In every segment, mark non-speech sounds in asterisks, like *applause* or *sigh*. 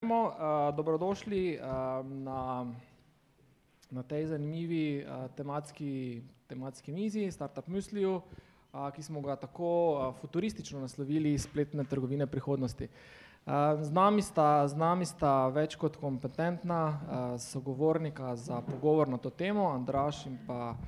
Uh, dobrodošli uh, na, na tej zanimivi uh, tematski, tematski mizi Startup Mysliju, uh, ki smo ga tako uh, futuristično naslovili spletne trgovine prihodnosti. Uh, z, nami sta, z nami sta več kot kompetentna uh, sogovornika za pogovor na to temo, Andraš in pa,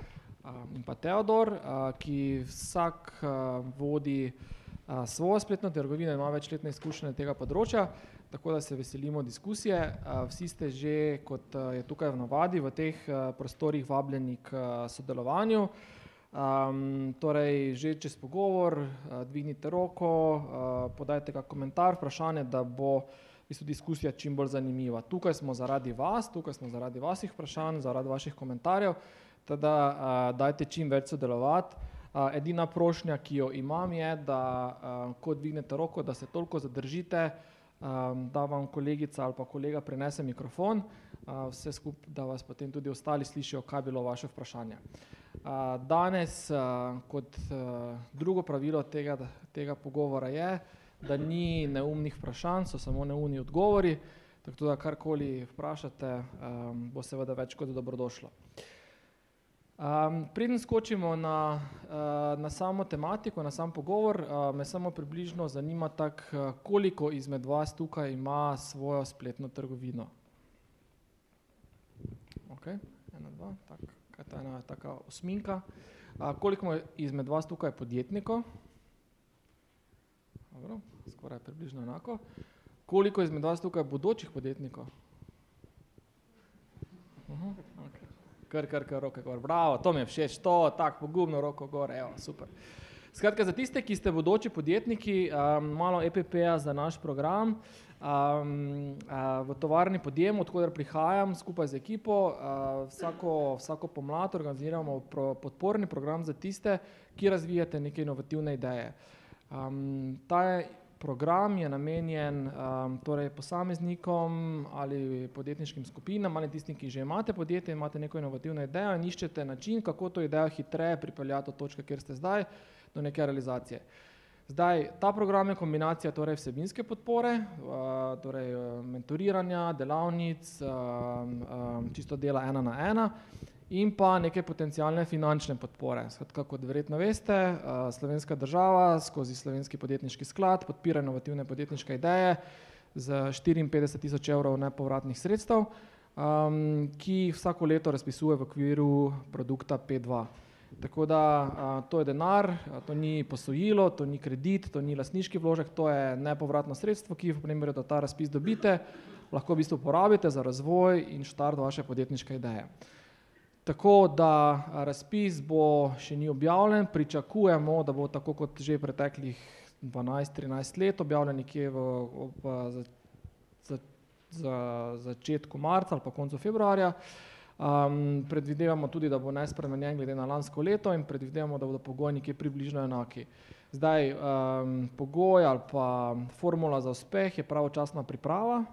uh, in pa Teodor, uh, ki vsak uh, vodi uh, svojo spletno trgovino, ima večletne izkušnje tega področja tako da se veselimo diskusije. Vsi ste že, kot je tukaj v navadi, v teh prostorih vabljeni k sodelovanju. Um, torej, že čez pogovor, dvignite roko, podajte ga komentar, vprašanje, da bo bistvu diskusija čim bolj zanimiva. Tukaj smo zaradi vas, tukaj smo zaradi vaših vprašanj, zaradi vaših komentarjev, teda dajte čim več sodelovati. Edina prošnja, ki jo imam, je, da ko dvignete roko, da se toliko zadržite, um, da vam kolegica ali pa kolega prenese mikrofon, uh, vse skupaj, da vas potem tudi ostali slišijo, kaj je bilo vaše vprašanje. Uh, danes, uh, kot uh, drugo pravilo tega, tega pogovora je, da ni neumnih vprašanj, so samo neumni odgovori, tako da karkoli vprašate, um, bo seveda več kot dobrodošlo. Um, preden skočimo na, uh, na samo tematiko, na sam pogovor, uh, me samo približno zanima, tak, uh, koliko izmed vas tukaj ima svojo spletno trgovino. Ok, ena, dva, tak, kaj ta ena taka osminka. Uh, koliko izmed vas tukaj je podjetnikov? Dobro, skoraj približno enako. Koliko izmed vas tukaj je bodočih podjetnikov? Uh -huh, okay kar, kar, kar, roke gor, bravo, to mi je všeč, to, tako pogumno roko gor, evo, super. Skratka, za tiste, ki ste bodoči podjetniki, um, malo EPP-ja za naš program, um, uh, v tovarni podjem, odkudar prihajam skupaj z ekipo, uh, vsako, vsako pomlad organiziramo pro, podporni program za tiste, ki razvijate neke inovativne ideje. Um, ta je program je namenjen um, torej posameznikom ali podjetniškim skupinam ali tistim, ki že imate podjetje, imate neko inovativno idejo in iščete način, kako to idejo hitreje pripeljati od točke, kjer ste zdaj, do neke realizacije. Zdaj, ta program je kombinacija torej vsebinske podpore, uh, torej mentoriranja, delavnic, uh, uh, čisto dela ena na ena in pa neke potencijalne finančne podpore. Skratka, kot verjetno veste, slovenska država skozi slovenski podjetniški sklad podpira inovativne podjetniške ideje z 54 tisoč evrov nepovratnih sredstev, um, ki jih vsako leto razpisuje v okviru produkta P2. Tako da a, to je denar, a, to ni posojilo, to ni kredit, to ni lasniški vložek, to je nepovratno sredstvo, ki v primeru, da ta razpis dobite, lahko v bistvu uporabite za razvoj in štart vaše podjetniške ideje. Tako da razpis bo še ni objavljen, pričakujemo, da bo tako kot že preteklih 12-13 let objavljen nekje v, v za, za, za začetku marca ali pa koncu februarja. Um, predvidevamo tudi, da bo nespremenjen glede na lansko leto in predvidevamo, da bodo pogoji nekje približno enaki. Zdaj, um, pogoj ali pa formula za uspeh je pravočasna priprava,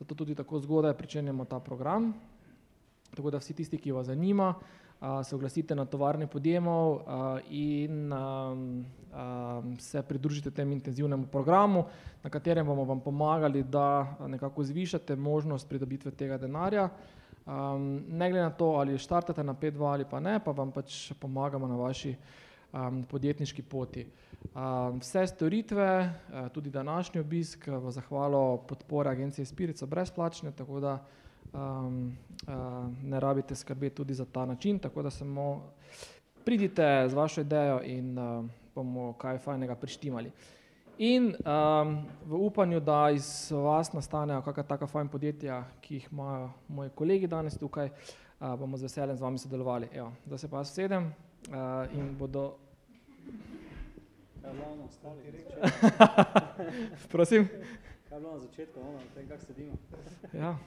zato tudi tako zgodaj pričenjamo ta program. Tako da vsi tisti, ki vas zanima, se oglasite na tovarne podjemov in se pridružite temu intenzivnemu programu, na katerem bomo vam pomagali, da nekako zvišate možnost pridobitve tega denarja. Ne glede na to, ali štartate na 5.2 ali pa ne, pa vam pač pomagamo na vaši podjetniški poti. Vse storitve, tudi današnji obisk v zahvalo podpore agencije Spirit so brezplačne, tako da um, uh, ne rabite skrbeti tudi za ta način, tako da samo pridite z vašo idejo in uh, bomo kaj fajnega prištimali. In um, v upanju, da iz vas nastanejo kakšna taka fajn podjetja, ki jih imajo moji kolegi danes tukaj, uh, bomo z veseljem z vami sodelovali. Evo, da se pa jaz sedem uh, in bodo. *laughs* Prosim. Kaj je bilo na začetku, ono, tem, kako sedimo? Ja.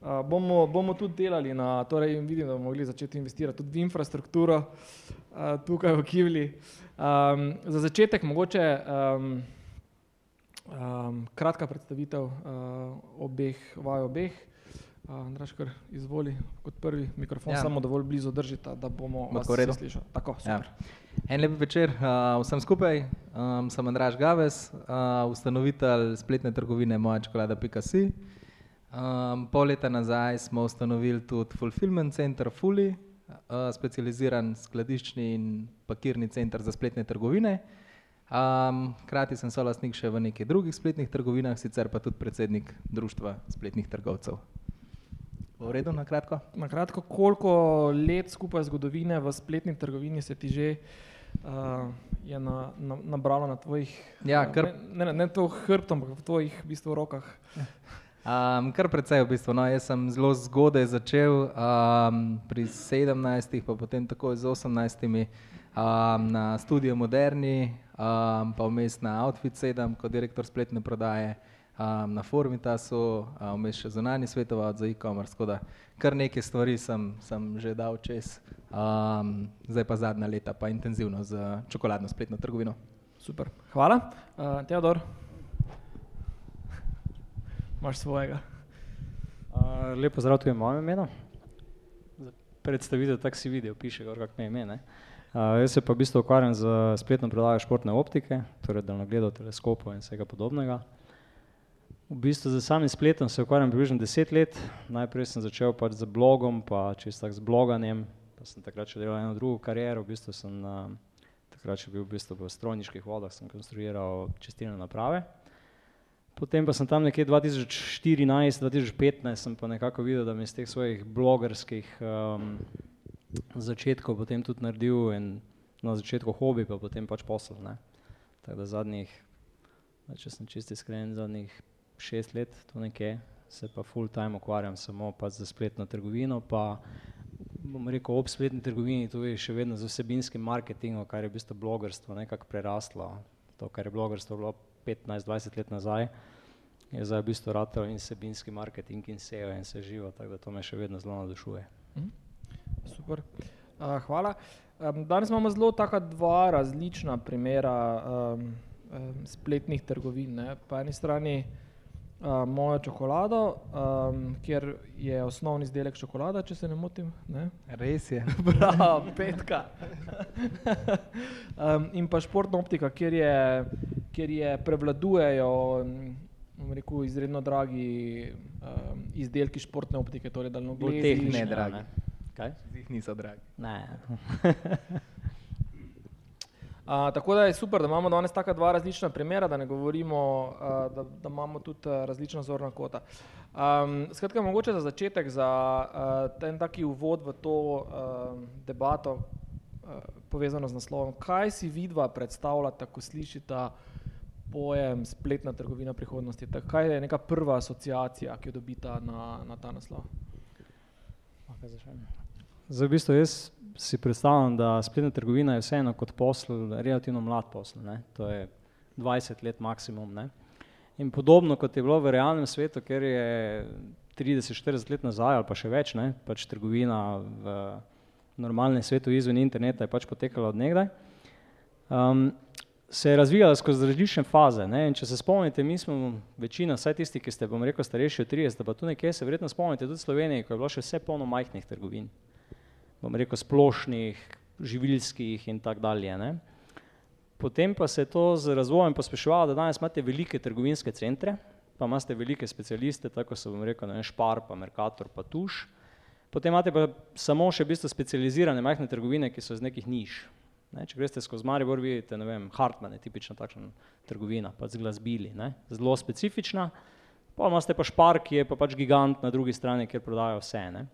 Uh, bomo, bomo tudi delali na, torej vidim, da bomo mogli začeti investirati tudi v infrastrukturo uh, tukaj v Kivli. Um, za začetek mogoče um, um, kratka predstavitev uh, obeh, vaj obeh. Uh, Andraš, kar izvoli kot prvi mikrofon, ja. samo dovolj blizu držite, da bomo lahko redo slišali. Tako, super. Ja. En lep večer uh, vsem skupaj. Um, sem Andraš Gaves, uh, ustanovitelj spletne trgovine moja čokolada.si. Um, pol leta nazaj smo ustanovili tudi Fulfillment Center Fully, uh, specializiran skladiščni in pakirni center za spletne trgovine. Um, krati sem solastnik še v nekaj drugih spletnih trgovinah, sicer pa tudi predsednik Društva spletnih trgovcev. V redu, na kratko? Na kratko, koliko let skupaj zgodovine v spletni trgovini se ti že uh, je na, na, nabralo na tvojih, Ja, kar- ne, ne, ne to hrbtom, ampak v tvojih v bistvu, rokah? *laughs* Um, kar precej v bistvu. No, jaz sem zelo zgodaj začel, um, pri 17, pa potem takoj z 18, um, na študiju Moderni, um, pa vmes na Outfit 7 kot direktor spletne prodaje, um, na Formitasu, um, vmes še zunani svetovalec za e-commerce. tako da Kar nekaj stvari sem, sem že dal čez, um, zdaj pa zadnja leta pa intenzivno z čokoladno spletno trgovino. Super, hvala. Uh, Teodor, imaš svojega. Uh, lepo zdrav, tu je moje ime. Za Predstavitev, tako si videl, piše, kako me ime. Ne? Uh, jaz se pa v bistvu ukvarjam z spletno prodajo športne optike, torej daljnogledov, teleskopov in vsega podobnega. V bistvu z samim spletom se ukvarjam približno deset let. Najprej sem začel pač z blogom, pa čisto tako z bloganjem, pa sem takrat še delal eno drugo kariero, v bistvu sem uh, takrat še bil v, bistvu v strojniških vodah, sem konstruiral čistilne naprave. Potem pa sem tam nekje 2014-2015 sem pa nekako videl, da mi iz teh svojih blogerskih um, začetkov potem tudi naredil in na začetku hobi, pa potem pač posel. Tako da zadnjih, če sem čisti iskren, zadnjih šest let to nekje se pa full time ukvarjam samo pa z spletno trgovino, pa bom rekel ob spletni trgovini tudi še vedno z vsebinskim marketingom, kar je v bistvu blogerstvo nekako preraslo. To, kar je blogerstvo bilo 15-20 let nazaj, je zdaj v bistvu ratel in vsebinski marketing in SEO in vse živo, tako da to me še vedno zelo navdušuje. Super. Uh, hvala. Um, danes imamo zelo taka dva različna primera um, um, spletnih trgovin. Ne. Po eni strani uh, mojo čokolado, um, kjer je osnovni izdelek čokolada, če se ne motim. Ne. Res je. *laughs* Bravo, petka. *laughs* um, in pa športna optika, kjer, je, kjer je prevladujejo rekel, izredno dragi um, izdelki športne optike, torej daljnogledi. tehnični, ne, ne, dragi. Kaj? Zih niso dragi. Ne. *laughs* A, tako da je super, da imamo danes taka dva različna primera, da ne govorimo, a, da, da imamo tudi a, različna zorna kota. Um, skratka, mogoče za začetek, za a, ten taki uvod v to a, debato a, povezano z naslovom, kaj si vidva predstavljata, ko slišita pojem spletna trgovina prihodnosti? Tak, kaj je neka prva asociacija, ki jo dobita na, na ta naslov? Zdaj, v bistvu jaz si predstavljam, da spletna trgovina je vseeno kot posel, relativno mlad posel, ne? to je 20 let maksimum. Ne? In podobno kot je bilo v realnem svetu, ker je 30-40 let nazaj ali pa še več, ne? pač trgovina v normalnem svetu izven interneta je pač potekala od nekdaj. Um, se je razvijala skozi različne faze. Ne? In če se spomnite, mi smo večina, vsaj tisti, ki ste, bom rekel, starejši od 30, pa tu nekje se verjetno spomnite tudi Slovenije, ko je bilo še vse polno majhnih trgovin. Bom rekel splošnih, živilskih in tako dalje. Ne? Potem pa se je to z razvojem pospeševalo, da danes imate velike trgovinske centre, pa imate velike specialiste, tako so bom rekel, ne Špar, pa Mercator, pa Tuš. Potem imate pa samo še v bistvu specializirane majhne trgovine, ki so iz nekih niš. Ne, če greste skozi Maribor, vidite, ne vem, Hartman je tipična takšna trgovina, pa z glasbili, ne, zelo specifična. Pa imate pa Špar, ki je pa pač gigant na drugi strani, kjer prodajo vse. Ne.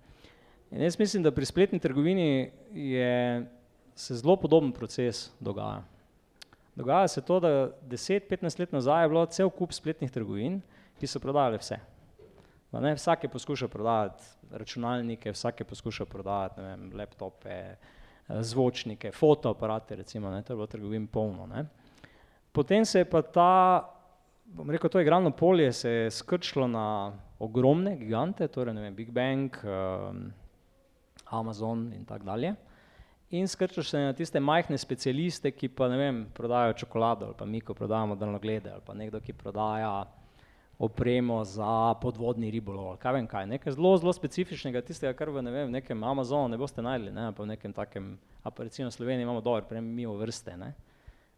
In jaz mislim, da pri spletni trgovini je, se zelo podoben proces dogaja. Dogaja se to, da 10-15 let nazaj je bilo cel kup spletnih trgovin, ki so prodajale vse. Pa ne, vsak je poskušal prodajati računalnike, vsak je poskušal prodajati vem, laptope, eh, zvočnike, fotoaparate, recimo, ne, to je bilo trgovin polno. Ne. Potem se je pa ta, bom rekel, to igralno polje se je skrčilo na ogromne gigante, torej ne vem, Big Bang, um, Amazon in tako dalje. In skrčil se na tiste majhne specialiste, ki pa ne vem, prodajajo čokolado ali pa mi, ko prodajamo daljnoglede ali pa nekdo, ki prodaja opremo za podvodni ribolov ali kaj vem kaj, nekaj zelo, zelo specifičnega, tistega, kar v ne vem, v nekem Amazonu ne boste najdli, ne, pa v nekem takem, a pa recimo v Sloveniji imamo dober, prej mimo vrste, ne.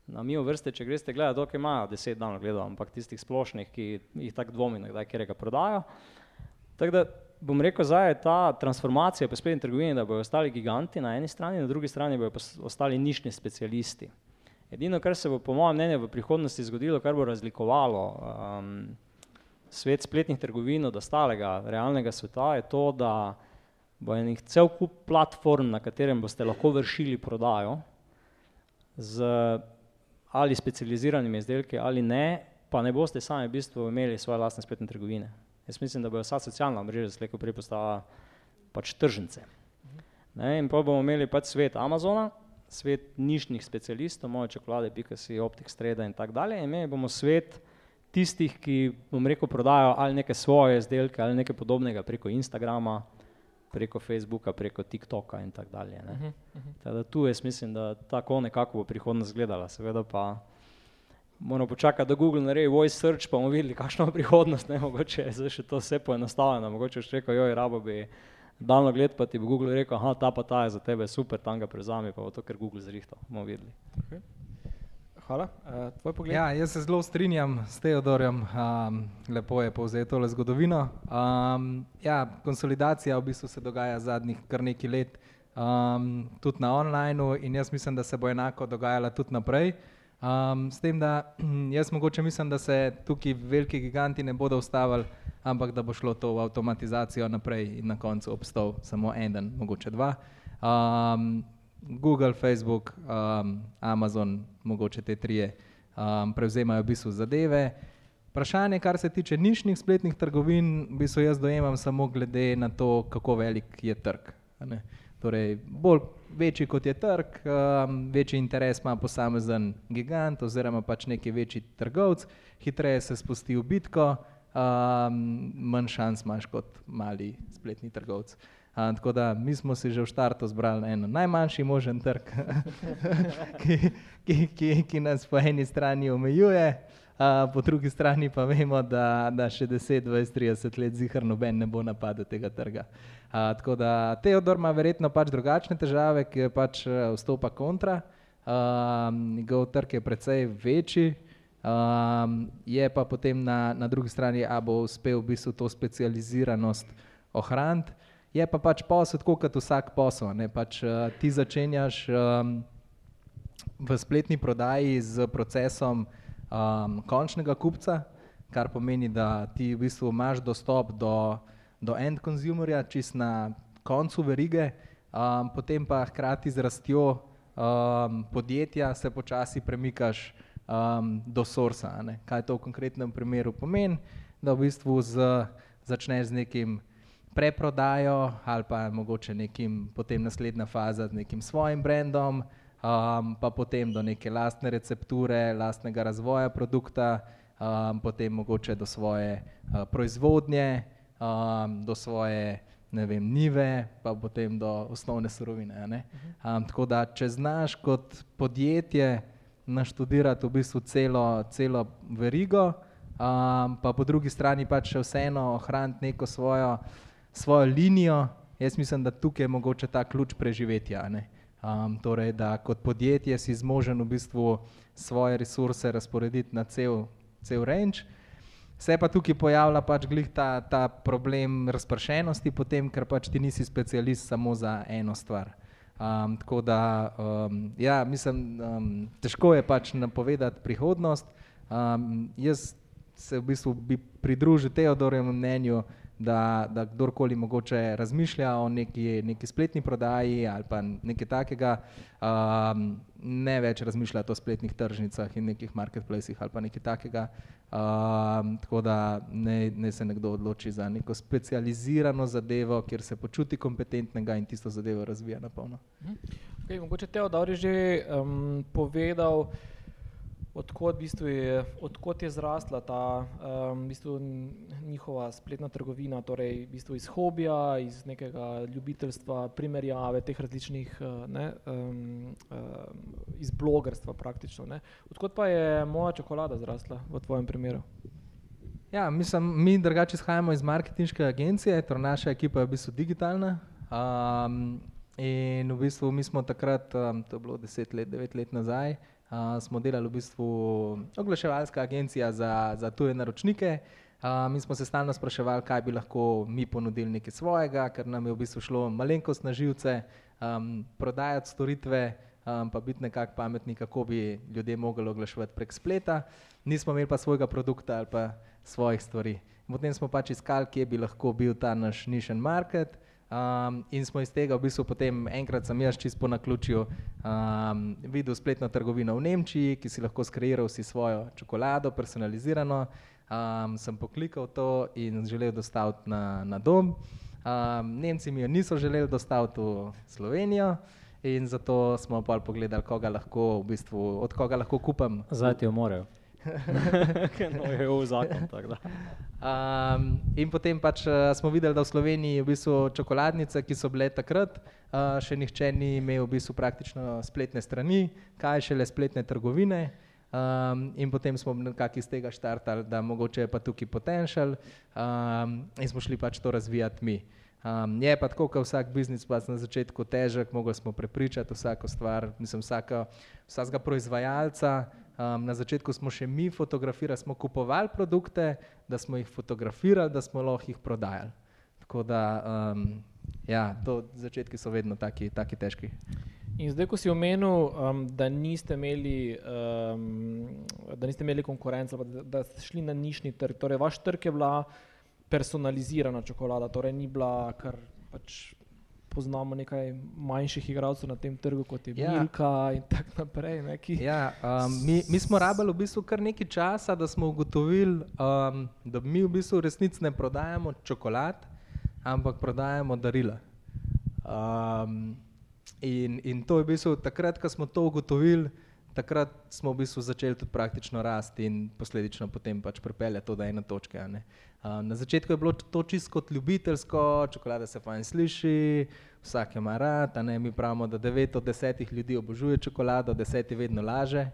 Na mimo vrste, če greste gledati, dokaj imajo deset daljnogledov, ampak tistih splošnih, ki jih tako dvomim, kdaj kjerega prodajo. Tako da bom rekel, zdaj je ta transformacija po spletni trgovini, da bodo ostali giganti na eni strani, na drugi strani bodo ostali nišni specialisti. Edino, kar se bo po mojem mnenju v prihodnosti zgodilo, kar bo razlikovalo um, svet spletnih trgovin od ostalega realnega sveta, je to, da bo enih cel kup platform, na katerem boste lahko vršili prodajo z ali specializiranimi izdelki ali ne, pa ne boste sami v bistvu imeli svoje lastne spletne trgovine. Jaz mislim, da bo vsa socialna mreža slejko prej postala pač tržnice. Ne, in pa bomo imeli pač svet Amazona, svet nišnih specialistov, moje čokolade, pikasi, optik, streda in tako dalje. Imeli bomo svet tistih, ki, bom rekel, prodajo ali neke svoje izdelke ali nekaj podobnega preko Instagrama, preko Facebooka, preko TikToka in tako dalje. Uh -huh, uh -huh. Teda tu jaz mislim, da tako nekako bo prihodnost gledala, seveda pa moramo počakati, da Google naredi voice search, pa bomo videli, kakšna bo prihodnost, ne, mogoče je zdaj še to vse poenostavljeno, mogoče še rekel, joj, rabo bi daljno gled, pa ti bo Google rekel, aha, ta pa ta je za tebe super, tam ga prezami, pa bo to, ker Google zrihtal, bomo videli. Okay. Hvala. Uh, tvoj pogled? Ja, jaz se zelo strinjam s Teodorjem, um, lepo je povzel tole zgodovino. Um, ja, konsolidacija v bistvu se dogaja zadnjih kar nekaj let, um, tudi na onlineu in jaz mislim, da se bo enako dogajala tudi naprej. Um, s tem, da *clears throat* jaz mogoče mislim, da se tukaj veliki giganti ne bodo ustavili, ampak da bo šlo to v avtomatizacijo naprej in na koncu obstal samo en, mogoče dva. Um, Google, Facebook, um, Amazon, mogoče te trije um, prevzemajo v bistvu zadeve. Vprašanje, kar se tiče nišnih spletnih trgovin, v bistvu jaz dojemam samo glede na to, kako velik je trg. Torej, bolj večji kot je trg, um, večji interes ima posamezen gigant oziroma pač neki večji trgovec, hitreje se spusti v bitko, um, manj šans imaš kot mali spletni trgovec. A, tako da mi smo si že v štartu zbrali eno najmanjši možen trg, *laughs* ki, ki, ki, ki nas po eni strani omejuje, a, po drugi strani pa vemo, da, da še 10, 20, 30 let zihar noben ne bo napadel tega trga. A, tako da Teodor ima verjetno pač drugačne težave, ki pač e, vstopa kontra, njegov trg je precej večji, a, je pa potem na, na drugi strani, a bo uspel v bistvu to specializiranost ohraniti. Je pa pač posel, tako kot vsak posel. Pač, uh, ti začenjaš um, v spletni prodaji z procesom um, končnega kupca, kar pomeni, da ti v bistvu imaš dostop do, do end consumerja, čist na koncu verige, um, potem pa hkrati z rastjo um, podjetja se počasi premikaš um, do sorsa. Kaj to v konkretnem primeru pomeni? Da v bistvu z, začneš z nekim preprodajo ali pa mogoče nekim, potem naslednja faza z nekim svojim brandom, um, pa potem do neke lastne recepture, lastnega razvoja produkta, um, potem mogoče do svoje uh, proizvodnje, um, do svoje ne vem, nive, pa potem do osnovne surovine. Um, tako da, če znaš kot podjetje naštudirati v bistvu celo, celo verigo, um, pa po drugi strani pač še vseeno ohraniti neko svojo svojo linijo, jaz mislim, da tukaj je mogoče ta ključ preživetja. Um, torej, da kot podjetje si zmožen v bistvu svoje resurse razporediti na cel, cel range. Se pa tukaj pojavlja pač ta, ta problem razpršenosti, potem, ker pač ti nisi specialist samo za eno stvar. Um, tako da, um, ja, mislim, um, težko je pač napovedati prihodnost. Um, jaz se v bistvu bi pridružil Teodorjemu mnenju, da, da kdorkoli mogoče razmišlja o neki, neki spletni prodaji ali pa nekaj takega, um, ne več razmišlja o spletnih tržnicah in nekih marketplacih ali pa nekaj takega. Um, tako da ne, ne se nekdo odloči za neko specializirano zadevo, kjer se počuti kompetentnega in tisto zadevo razvija na polno. Okay, mogoče Teodor je že um, povedal, odkot, v bistvu je, odkot je zrasla ta um, v bistvu njihova spletna trgovina, torej v bistvu iz hobija, iz nekega ljubiteljstva, primerjave teh različnih, uh, ne, um, um, iz blogerstva praktično. Ne. Odkot pa je moja čokolada zrasla v tvojem primeru? Ja, mislim, mi drugače izhajamo iz marketinške agencije, torej naša ekipa je v bistvu digitalna. Um, in v bistvu mi smo takrat, um, to je bilo deset let, devet let nazaj, uh, smo delali v bistvu oglaševalska agencija za, za tuje naročnike. Uh, mi smo se stalno spraševali, kaj bi lahko mi ponudili nekaj svojega, ker nam je v bistvu šlo malenkost na živce, um, prodajati storitve, um, pa biti nekako pametni, kako bi ljudje mogli oglaševati prek spleta. Nismo imeli pa svojega produkta ali pa svojih stvari. Potem smo pač iskali, kje bi lahko bil ta naš nišen market. Um, in smo iz tega v bistvu potem enkrat sem jaz čisto na ključju um, videl spletno trgovino v Nemčiji, ki si lahko skreiral si svojo čokolado, personalizirano. Um, sem poklikal to in želel dostaviti na, na dom. Um, Nemci mi jo niso želeli dostaviti v Slovenijo. In zato smo pa pogledali, koga lahko, v bistvu, od koga lahko kupim. Zdaj ti jo morajo. No, je v zakon. Um, in potem pač uh, smo videli, da v Sloveniji je v bistvu čokoladnice, ki so bile takrat, uh, še nihče ni imel v bistvu praktično spletne strani, kaj šele spletne trgovine. Um, in potem smo nekako iz tega štartali, da mogoče je pa tukaj potencial um, in smo šli pač to razvijati mi. Um, je pa tako, kot vsak biznis, pa na začetku težek, mogli smo prepričati vsako stvar, mislim, vsaka, vsakega proizvajalca. Um, na začetku smo še mi fotografirali, smo kupovali produkte, da smo jih fotografirali, da smo lahko jih prodajali. Tako da, um, ja, to začetki so vedno taki, taki težki. In zdaj, ko si omenil, um, da, niste imeli, um, da niste imeli konkurence, da, da ste šli na nišni trg, torej vaš trg je bila personalizirana čokolada, torej ni bila, kar pač poznamo nekaj manjših igralcev na tem trgu, kot je ja. Milka in tako naprej. Ja, um, mi, mi smo rabili v bistvu kar nekaj časa, da smo ugotovili, um, da mi v bistvu resnici ne prodajamo čokolad, ampak prodajamo darila. Um, in, in to je v bistvu takrat, ko smo to ugotovili, takrat smo v bistvu začeli tudi praktično rasti in posledično potem pač pripeljati to do ene točke. Um, na začetku je bilo to čisto kot ljubiteljsko, čokolada se fajn sliši, vsak ima rad, ne, mi pravimo, da 9 od 10 ljudi obožuje čokolado, 10 vedno laže.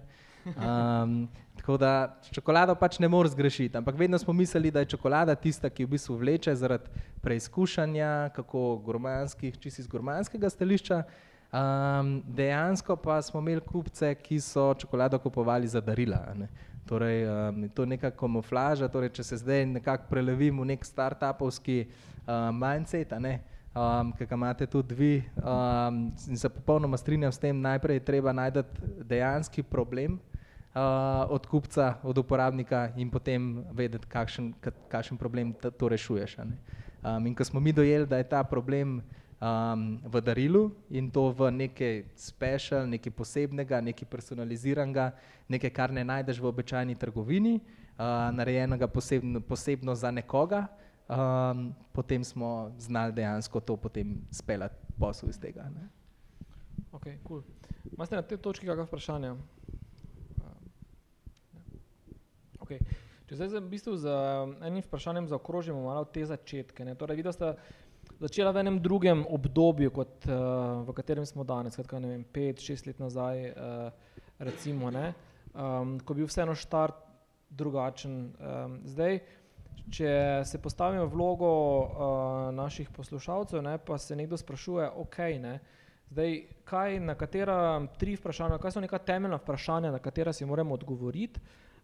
Um, tako da čokolado pač ne moreš zgrešiti, ampak vedno smo mislili, da je čokolada tista, ki v bistvu vleče zaradi preizkušanja, kako gurmanskih, čisto iz gurmanskega stališča. Um, dejansko pa smo imeli kupce, ki so čokolado kupovali za darila. Ne. Torej, um, to je neka kamuflaža, torej, če se zdaj nekako prelevim v nek start-upovski uh, mindset, ne, um, ki ga imate tudi vi, um, in se popolnoma strinjam s tem, najprej je treba najti dejanski problem uh, od kupca, od uporabnika in potem vedeti, kakšen, kakšen problem to rešuješ. Um, in ko smo mi dojeli, da je ta problem um, v darilu in to v nekaj special, nekaj posebnega, nekaj personaliziranega, nekaj, kar ne najdeš v običajni trgovini, uh, narejenega posebno, posebno za nekoga, um, potem smo znali dejansko to potem speljati posel iz tega. Ne. Ok, cool. Imate na tej točki kakšno vprašanje? Okay. Če zdaj v bistvu z enim vprašanjem zaokrožimo malo te začetke. Ne? Torej, videl ste, začela v enem drugem obdobju, kot, uh, v katerem smo danes, skratka, ne vem, pet, šest let nazaj, uh, recimo, ne, um, ko je bil vseeno štart drugačen. Um, zdaj, če se postavimo vlogo uh, naših poslušalcev, ne, pa se nekdo sprašuje, ok, ne, zdaj, kaj, na katera tri vprašanja, kaj so neka temeljna vprašanja, na katera si moramo odgovoriti,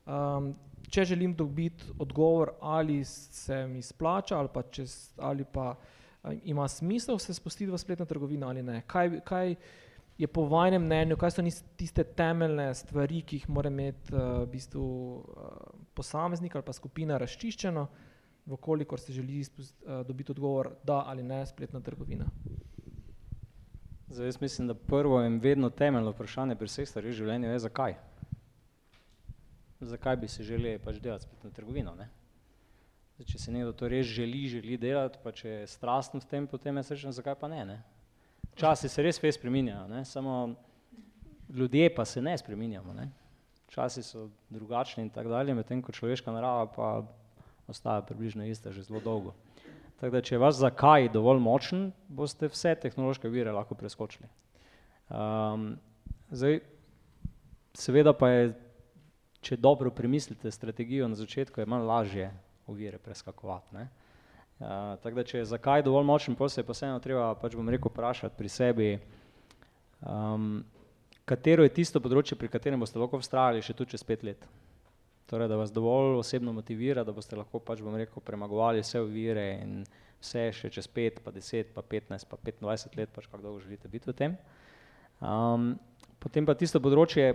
um, če želim dobiti odgovor, ali se mi splača, ali pa, čez, ali pa ima smisel se spustiti v spletno trgovino ali ne. Kaj, kaj je po vašem mnenju, kaj so tiste temeljne stvari, ki jih mora imeti uh, v bistvu, uh, posameznik ali pa skupina razčiščeno, vkolikor se želi spust, uh, dobiti odgovor, da ali ne spletna trgovina. Zdaj, jaz mislim, da prvo in vedno temeljno vprašanje pri vseh stvareh v življenju je, zakaj. Zakaj bi se želeli pač delati spletno trgovino? Ne? Zdaj, če se nekdo to res želi, želi delati, pa če je strasten v tem, potem je srečen, zakaj pa ne. ne? Časi se res fez spreminjajo, ne? samo ljudje pa se ne spreminjamo. Ne? Časi so drugačni in tako dalje, medtem ko človeška narava pa ostaja približno ista že zelo dolgo. Tako da, če je vaš zakaj dovolj močen, boste vse tehnološke vire lahko preskočili. Um, zdaj, seveda pa je, če dobro premislite strategijo na začetku, je manj lažje ovire preskakovati. Ne? Uh, tako da, če je zakaj dovolj močen posel, pa vseeno treba, pač bom rekel, vprašati pri sebi, um, katero je tisto področje, pri katerem boste lahko vztrajali še tu čez pet let. Torej, da vas dovolj osebno motivira, da boste lahko pač, bom rekel, premagovali vse ovire in vse še čez pet, pa deset, pa petnajst, pa petindvajset let, pač kako dolgo želite biti v tem. Um, potem pa tisto področje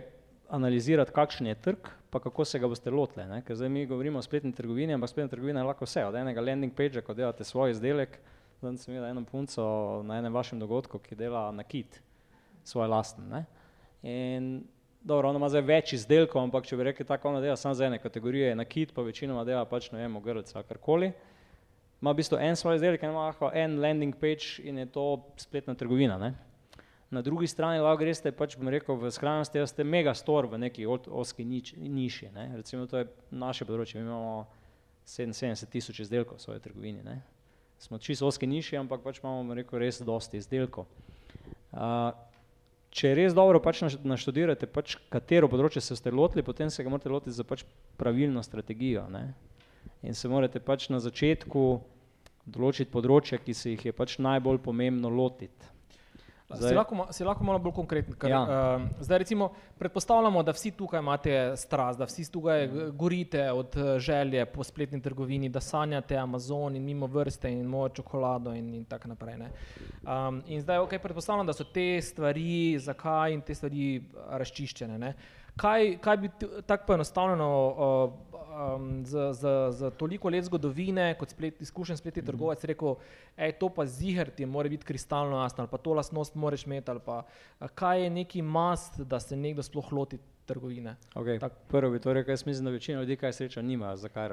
analizirati, kakšen je trg, pa kako se ga boste lotili, ker zdaj mi govorimo o spletni trgovini, ampak spletna trgovina je lahko vse, od enega landing pagea, ko delate svoj izdelek, danes sem videl eno punco na enem vašem dogodku, ki dela nakit, svoj lasten, ne. In dobro, ona ima zdaj več izdelkov, ampak če bi rekli tako, ona dela samo za ene kategorije nakit, pa večinoma dela pač, vem, ogrlice ali karkoli, ima v bistvu en svoj izdelek ima lahko en landing page in je to spletna trgovina, ne. Na drugi strani lahko greste pač, bom rekel, v skrajnosti, da ste megastore v neki ozki niši, ne, recimo to je naše področje, mi imamo sedeminsedemdeset tisoč izdelkov v svoji trgovini, ne. Smo čisto ozki niši, ampak pač imamo, bom rekel, res dosti izdelkov. če res dobro pač naštudirate, pač katero področje se boste lotili, potem se ga morate lotiti s pač pravilno strategijo, ne. In se morate pač na začetku določiti področja, ki se jih je pač najbolj pomembno lotiti. Si lahko si lahko malo bolj konkreten, ker zdaj recimo predpostavljamo, da vsi tukaj imate strast, da vsi tukaj gorite od želje po spletni trgovini, da sanjate Amazon in Mimovrste in mojo čokolado in in tako naprej, ne. in zdaj okej, predpostavljam, da so te stvari, zakaj in te stvari razčiščene, ne. Kaj, kaj bi tako poenostavljeno z z s toliko let zgodovine kot izkušen spletni trgovec rekel: to pa ziher ti mora biti kristalno jasno," ali pa: "To lastnost moraš imeti," ali pa, kaj je neki must, da se nekdo sploh loti trgovine? Okej, prvo bi to rekel, jaz mislim, da večina ljudi, kaj sreča nimajo, zakaj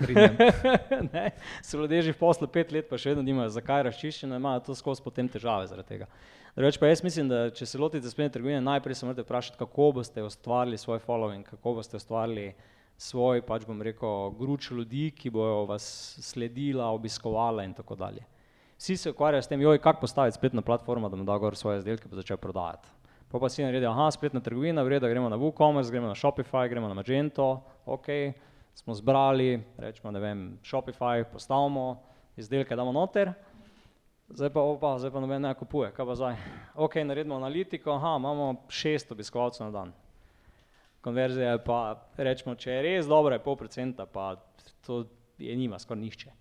strinjam. *laughs* Ne, so ljudje že v poslu pet let, pa še vedno nimajo, zakaj razčiščeno, imajo to skozi potem težave zaradi tega. Drugače pa jaz mislim, da če se lotite spletne trgovine, najprej se morate vprašati, kako boste ustvarili svoj following, kako boste ustvarili svoj pač, bom rekel, gruč ljudi, ki bojo vas sledila, obiskovala in tako dalje. Vsi se ukvarjajo s tem, kako postaviti spletno platformo, da bom dal gor svoje izdelke pa začel prodajati. Pol pa vsi naredijo, spletna trgovina, v redu, gremo na WooCommerce, gremo na Shopify, gremo na Magento, okej, smo zbrali, recimo, ne vem, Shopify postavimo, izdelke damo noter, zdaj pa, zdaj pa noben ne kupuje, kaj pa zdaj? Okej, naredimo analitiko, imamo šest obiskovalcev na dan. Konverzija je pa, recimo, če je res dobra, je pol procenta, pa to je nima skoraj nihče.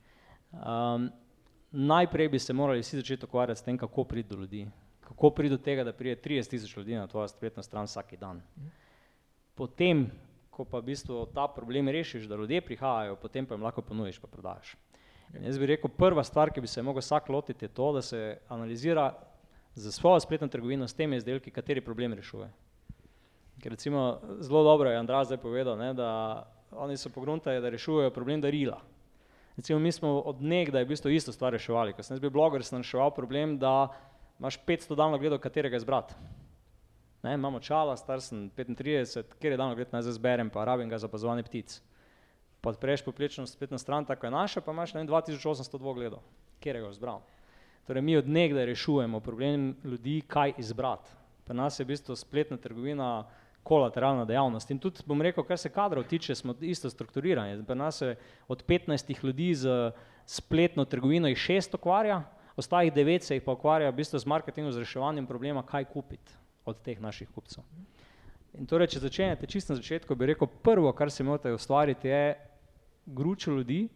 najprej bi se morali vsi začeti ukvarjati s tem, kako priti do ljudi, kako priti do tega, da pride trideset tisoč ljudi na tvojo spletno stran vsak dan. Potem ko pa v bistvu ta problem rešiš, da ljudje prihajajo, potem pa jim lahko ponudiš pa prodaš. Jaz bi rekel, prva stvar, ki bi se mogel vsak lotiti, je to, da se analizira s svojo spletno trgovino, s temi izdelki, kateri problem rešuje. Ker recimo zelo dobro je Andraž zdaj povedal, ne, da oni so pogruntali, da rešujejo problem darila. Recimo mi smo od nekdaj v bistvu isto stvar reševali, ko sem jaz bil bloger, sem reševal problem, da imaš petsto daljnogledov, katerega izbrati. Ne, imam očala, star sem petintrideset, kateri daljnogled naj zdaj izberem, pa rabim ga za opazovanje ptic. Pa odpreš povprečno spletno stran, tako je naša, pa imaš, tisoč osemsto dvogledov. Katerega boš izbral? Torej mi od nekdaj rešujemo problem ljudi, kaj izbrati. Pri nas je v bistvu spletna trgovina kolateralna dejavnost. In tudi, bom rekel, kar se kadrov tiče, smo isto strukturirani, pri nas se od petnajstih ljudi s spletno trgovino jih šest ukvarja, ostalih devet se jih pa ukvarja v bistvu z marketingom, z reševanjem problema, kaj kupiti od teh naših kupcev. In torej, če začenjate čisto na začetku, bi rekel, prvo, kar si morate ustvariti, je gručo ljudi,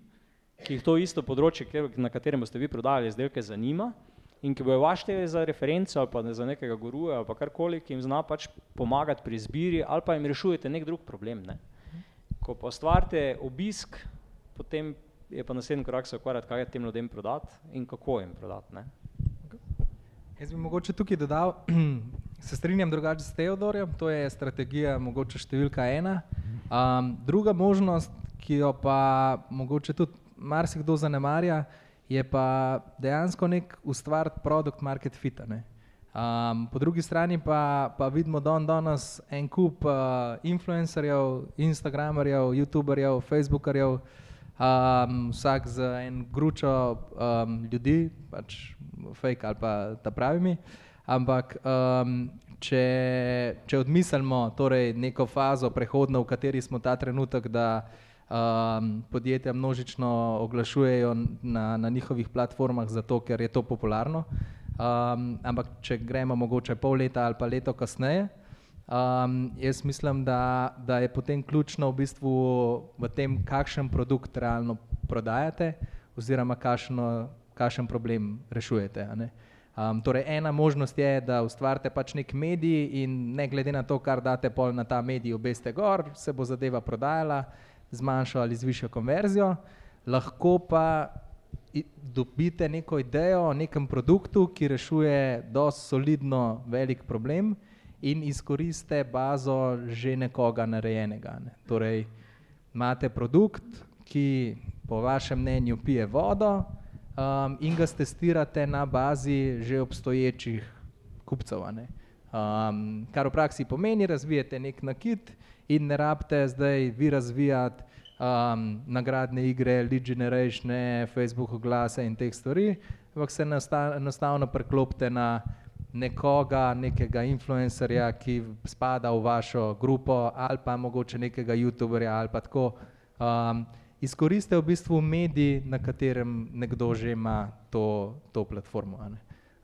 ki jih to isto področje, na katerem boste vi prodajali izdelke, zanima in ki bojo vaš za referenco ali pa za nekega guruja ali pa karkoli, ki jim zna pač pomagati pri izbiri ali pa jim rešujete neki drug problem, ne. Ko pa ustvarite obisk, potem je pa naslednji korak se ukvarjati, kaj tem ljudem prodati in kako jim prodati, ne. Jaz bi mogoče tukaj dodal, *clears throat* se strinjam drugače s Teodorjem, to je strategija mogoče številka ena. druga možnost, ki jo pa mogoče tudi marsikdo zanemarja, je pa dejansko neki ustvariti product market fit, ne. po drugi strani pa, pa vidimo dandanes en kup influencerjev, instagramerjev, youtuberjev, facebookarjev, vsak z eno gručo ljudi, pač fake ali pa ta pravimi, ampak če, če odmislimo torej neko fazo prehodno, v kateri smo ta trenutek, da podjetja množično oglašujejo na, na njihovih platformah, zato ker je to popularno. ampak če gremo mogoče pol leta ali pa leto kasneje, Um, jaz mislim, da, da je potem ključno v bistvu v tem, kakšen produkt realno prodajate, oziroma kakšen problem rešujete. Um, torej, ena možnost je, da ustvarite pač nek medij in ne glede na to, kar date pol na ta medij, obeste gor, se bo zadeva prodajala, zmanjšala ali zvišala konverzijo. Lahko pa dobite neko idejo o nekem produktu, ki rešuje dosti solidno velik problem in izkoriste bazo že nekoga narejenega. Ne. Torej, imate produkt, ki po vašem mnenju pije vodo um, in ga testirate na bazi že obstoječih kupcev. Um, kar v praksi pomeni, razvijete nek nakit in ne rabite zdaj vi razvijati um, nagradne igre, lead generation, Facebook oglase in teh stvari, ampak se enostavno preklopite na nekoga, nekega influencerja, ki spada v vašo grupo ali pa mogoče nekega youtuberja ali pa tako. Um, izkoriste v bistvu medij, na katerem nekdo že ima to, to platformo.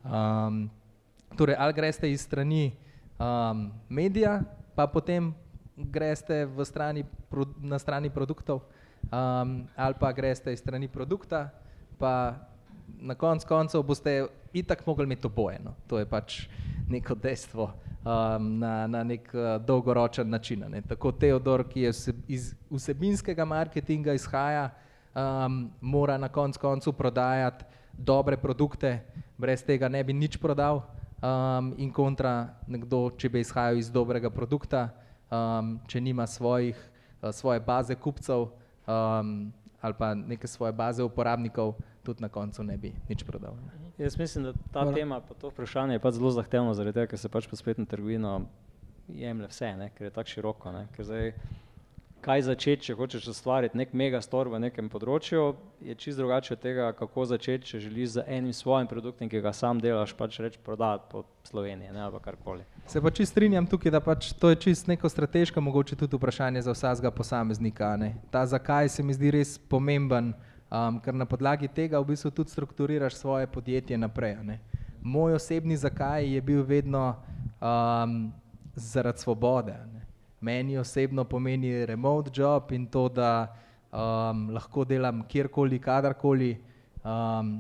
Um, torej, ali greste iz strani um, medija, pa potem greste strani, na strani produktov, um, ali pa greste iz strani produkta, pa na konc koncev boste itak mogli imeti oboje. No. To je pač neko dejstvo um, na, na nek uh, dolgoročen način. Ne. Tako Teodor, ki je vse, iz vsebinskega marketinga izhaja, um, mora na konc koncu prodajati dobre produkte, brez tega ne bi nič prodal. Um, in kontra nekdo, če bi izhajal iz dobrega produkta, um, če nima svojih, uh, svoje baze kupcev um, ali pa neke svoje baze uporabnikov, tudi na koncu ne bi nič prodal. Ne. Jaz mislim, da ta Hvala. tema, pa to vprašanje je pač zelo zahtevno, zaradi tega, ker se pač po spletno trgovino jemlje vse, ne, ker je tako široko. Ne, kaj začeti, če hočeš ustvariti nek megastor v nekem področju, je čist drugače od tega, kako začeti, če želiš z enim svojim produktom, ki ga sam delaš, pač reči prodati po Sloveniji ne, ali karkoli. Se pa čist strinjam tukaj, da pač to je čist neko strateško, mogoče tudi vprašanje za vsakega posameznika. Ne. Ta zakaj se mi zdi res pomemben, um, ker na podlagi tega v bistvu tudi strukturiraš svoje podjetje naprej. Ne. Moj osebni zakaj je bil vedno um, zaradi svobode. Ne meni osebno pomeni remote job in to, da um, lahko delam kjerkoli, kadarkoli, um,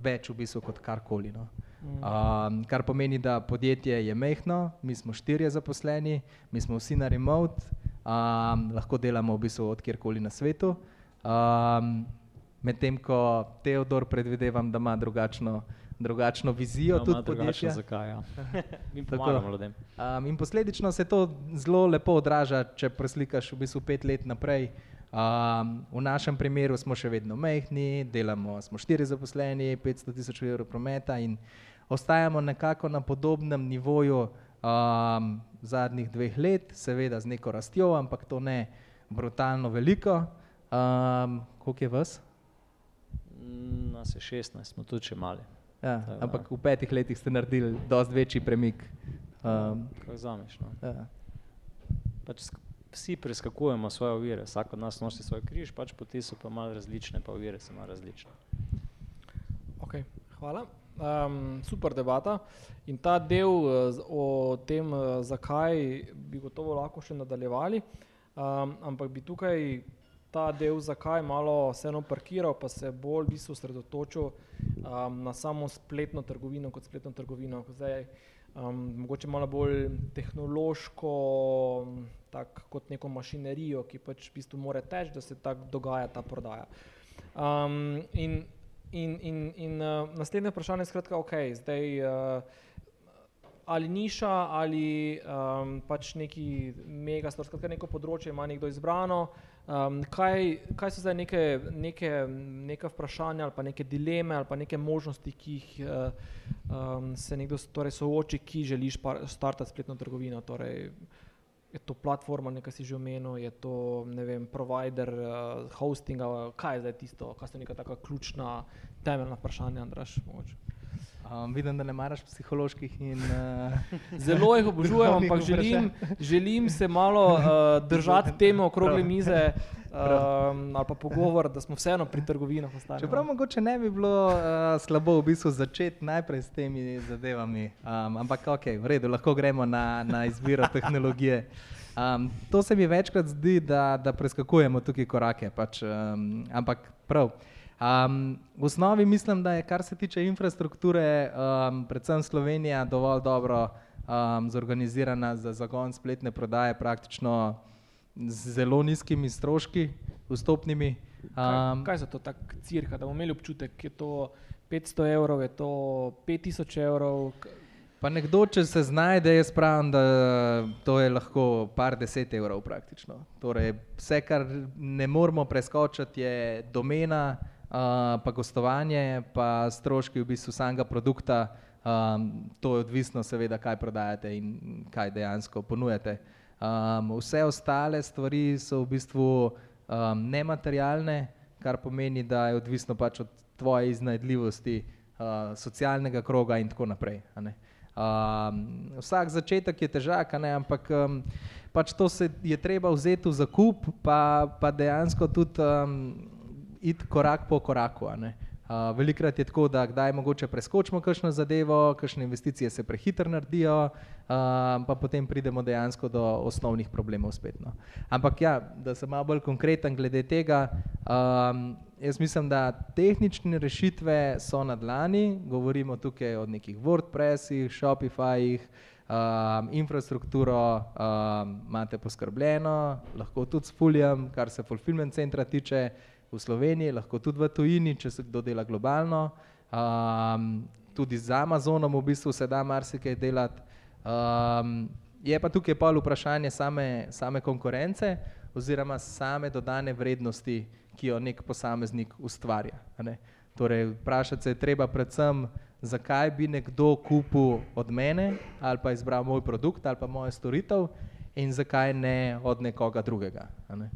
več v bistvu kot karkoli. No. Um, kar pomeni, da podjetje je mehko, mi smo štirje zaposleni, mi smo vsi na remote, um, lahko delamo v bistvu od kjerkoli na svetu. Um, Medtem ko Teodor predvidevam, da ima drugačno drugačno vizijo no, tudi podjetja. Zakaj, ja. *laughs* um, in posledično se to zelo lepo odraža, če preslikaš v bistvu pet let naprej. Um, v našem primeru smo še vedno mehni, delamo, smo štiri zaposleni, 500 tisoč evrov prometa in ostajamo nekako na podobnem nivoju um, zadnjih dveh let, seveda z neko rastjo, ampak to ne brutalno veliko. Um, koliko je vas? Nas je 16, smo tudi še mali. Ja, ampak v petih letih ste naredili precej večji premik. Um, Kaj zamiš? No? Ja. Pač vsi preskakujemo svoje ovire, vsak od nas nosi svoj križ, pač poti so pa malo različne, pa ovire so malo različne. Okay, hvala. Um, super debata. In ta del uh, o tem, uh, zakaj bi gotovo lahko še nadaljevali, um, ampak bi tukaj ta del, zakaj malo vseeno parkiral, pa se bolj v bistvu sredotočil um, na samo spletno trgovino kot spletno trgovino. Zdaj, um, mogoče malo bolj tehnološko, tak, kot neko mašinerijo, ki pač v bistvu mora teči, da se tako dogaja ta prodaja. Um, in in, in, in uh, naslednje vprašanje je skratka, ok, zdaj. Uh, ali niša, ali um, pač neki megastor, skratka neko področje ima nekdo izbrano, Um, kaj, kaj so zdaj neke, neke, neke vprašanja ali pa neke dileme ali pa neke možnosti, ki jih um, se nekdo torej sooči, ki želiš startati spletno trgovino? Torej, je to platforma, nekaj si že omenil, je to vem, provider uh, hostinga, kaj je zdaj tisto, kaj so neka taka ključna temeljna vprašanja, Andraš? Um, vidim, da ne maraš psiholoških in uh, Zelo jih obožujem, ampak želim, želim se malo uh, držati teme okrogle mize *laughs* um, ali pa pogovor, da smo vseeno pri trgovinah ostali. Čeprav mogoče ne bi bilo uh, slabo v bistvu začeti najprej s temi zadevami, um, ampak ok, v redu, lahko gremo na, na izbiro *laughs* tehnologije. Um, to se mi večkrat zdi, da, da preskakujemo tukaj korake, pač, um, ampak prav. Um, v osnovi mislim, da je, kar se tiče infrastrukture, um, predvsem Slovenija dovolj dobro um, zorganizirana za zagon spletne prodaje, praktično z zelo nizkimi stroški, vstopnimi. Kaj, Um, kaj za to tako cirka, da bomo imeli občutek, je to 500 evrov, je to 5000 evrov? Pa nekdo, če se znajde, jaz pravim, da to je lahko par deset evrov praktično. Torej, vse, kar ne moramo preskočiti, je domena, uh, pa gostovanje, pa stroški v bistvu samega produkta. Um, to je odvisno, seveda, kaj prodajate in kaj dejansko ponujate. Um, vse ostale stvari so v bistvu um, nematerialne, kar pomeni, da je odvisno pač od tvoje iznajdljivosti, uh, socialnega kroga in tako naprej. Um, vsak začetek je težak, ne, ampak um, pač to se je treba vzeti v zakup, pa, pa dejansko tudi um, iti korak po koraku. Uh, velikrat je tako, da kdaj mogoče preskočimo kakšno zadevo, kakšne investicije se prehitro naredijo, uh, pa potem pridemo dejansko do osnovnih problemov spet. No. Ampak ja, da sem malo bolj konkreten glede tega, um, jaz mislim, da tehnične rešitve so na dlani, govorimo tukaj o nekih WordPressih, Shopifyjih, um, infrastrukturo um, imate poskrbljeno, lahko tudi s Fuljem, kar se fulfillment centra tiče, v Sloveniji, lahko tudi v tujini, če se kdo dela globalno. Um, tudi z Amazonom v bistvu se da marsikaj delati. Um, je pa tukaj pa vprašanje same, same konkurence oziroma same dodane vrednosti, ki jo nek posameznik ustvarja. ne. Torej, vprašati se je treba predvsem, zakaj bi nekdo kupil od mene ali pa izbral moj produkt ali pa mojo storitev in zakaj ne od nekoga drugega. Ne.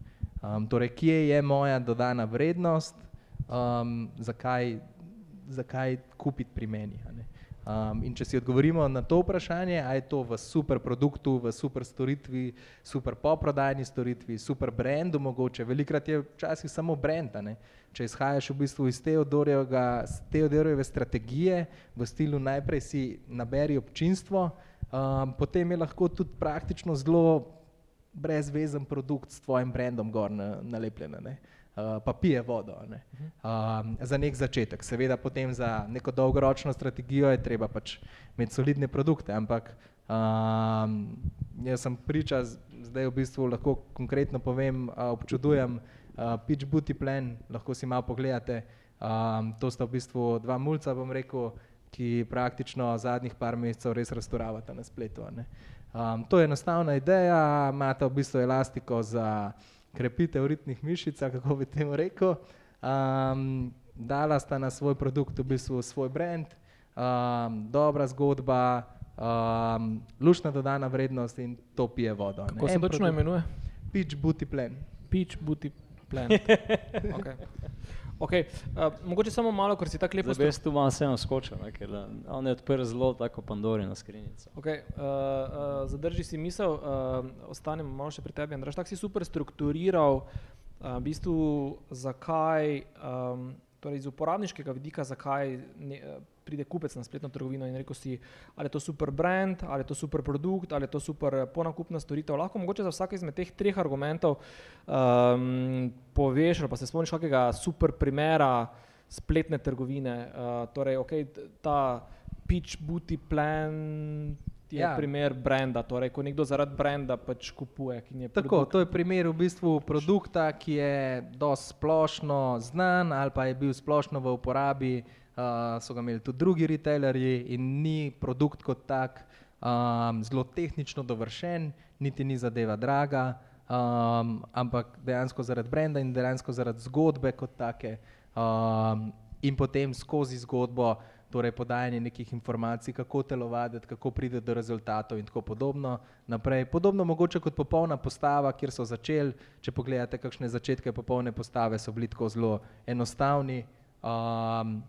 Um, torej, kje je moja dodana vrednost, um, zakaj, zakaj kupiti pri meni. Um, in če si odgovorimo na to vprašanje, ali je to v super produktu, v super storitvi, super poprodajni storitvi, super brendu, mogoče, velikrat je včasih samo brend. Če izhajaš v bistvu iz Teodorjeve strategije, v stilu najprej si naberi občinstvo, um, potem je lahko tudi praktično zelo brezvezen produkt s tvojim brandom gor na, nalepljen, a ne. Uh, pa pije vodo. Ne. Um, za nek začetek. Seveda, potem za neko dolgoročno strategijo je treba pač imeti solidne produkte, ampak um, jaz sem priča, zdaj v bistvu lahko konkretno povem, uh, občudujem uh, Pitch Booty Plan, lahko si malo pogledate. Um, to sta v bistvu dva mulca, bom rekel, ki praktično zadnjih par mesecev res razturavata na spletu. ne. Um, to je enostavna ideja, imate v bistvu elastiko za krepitev ritnih mišic, kako bi temu rekel. Um, dala sta na svoj produkt v bistvu svoj brand, um, dobra zgodba, um, lušna dodana vrednost in to pije vodo. ne. Kako se točno imenuje? Pitch Booty Plan. Peach Booty Plan. *laughs* Okay. Okay. Uh, mogoče samo malo, ker si tako lepo Zdaj, jaz tu malo vseeno skočil, ne, ker da on je odprl zelo tako Pandorino skrinjico. Okay, uh, uh, zadrži si misel, uh, ostanem malo še pri tebi, Andraš, tako si super strukturiral, uh, v bistvu zakaj, um, torej iz uporabniškega vidika, zakaj ne, uh, pride kupec na spletno trgovino in rekel si, ali je to super brand, ali je to super produkt, ali je to super eh, ponakupna storitev. Lahko mogoče za vsak izmed teh treh argumentov um, poveš, ali pa se spomniš kakega super primera spletne trgovine. Uh, torej, t- ta pitch booty plan je ja. Primer brenda, torej ko nekdo zaradi brenda pač kupuje. Tako, produkt. to je primer v bistvu produkta, ki je dosti splošno znan ali pa je bil splošno v uporabi, uh, so ga imeli tudi drugi retailerji in ni produkt kot tak um, zelo tehnično dovršen, niti ni zadeva draga, um, ampak dejansko zaradi brenda in dejansko zaradi zgodbe kot take um, in potem skozi zgodbo torej podajanje nekih informacij, kako telovaditi, kako pride do rezultatov in tako podobno. Naprej. Podobno mogoče kot popolna postava, kjer so začeli, če pogledate kakšne začetke popolne postave, so bili tako zelo enostavni. Um,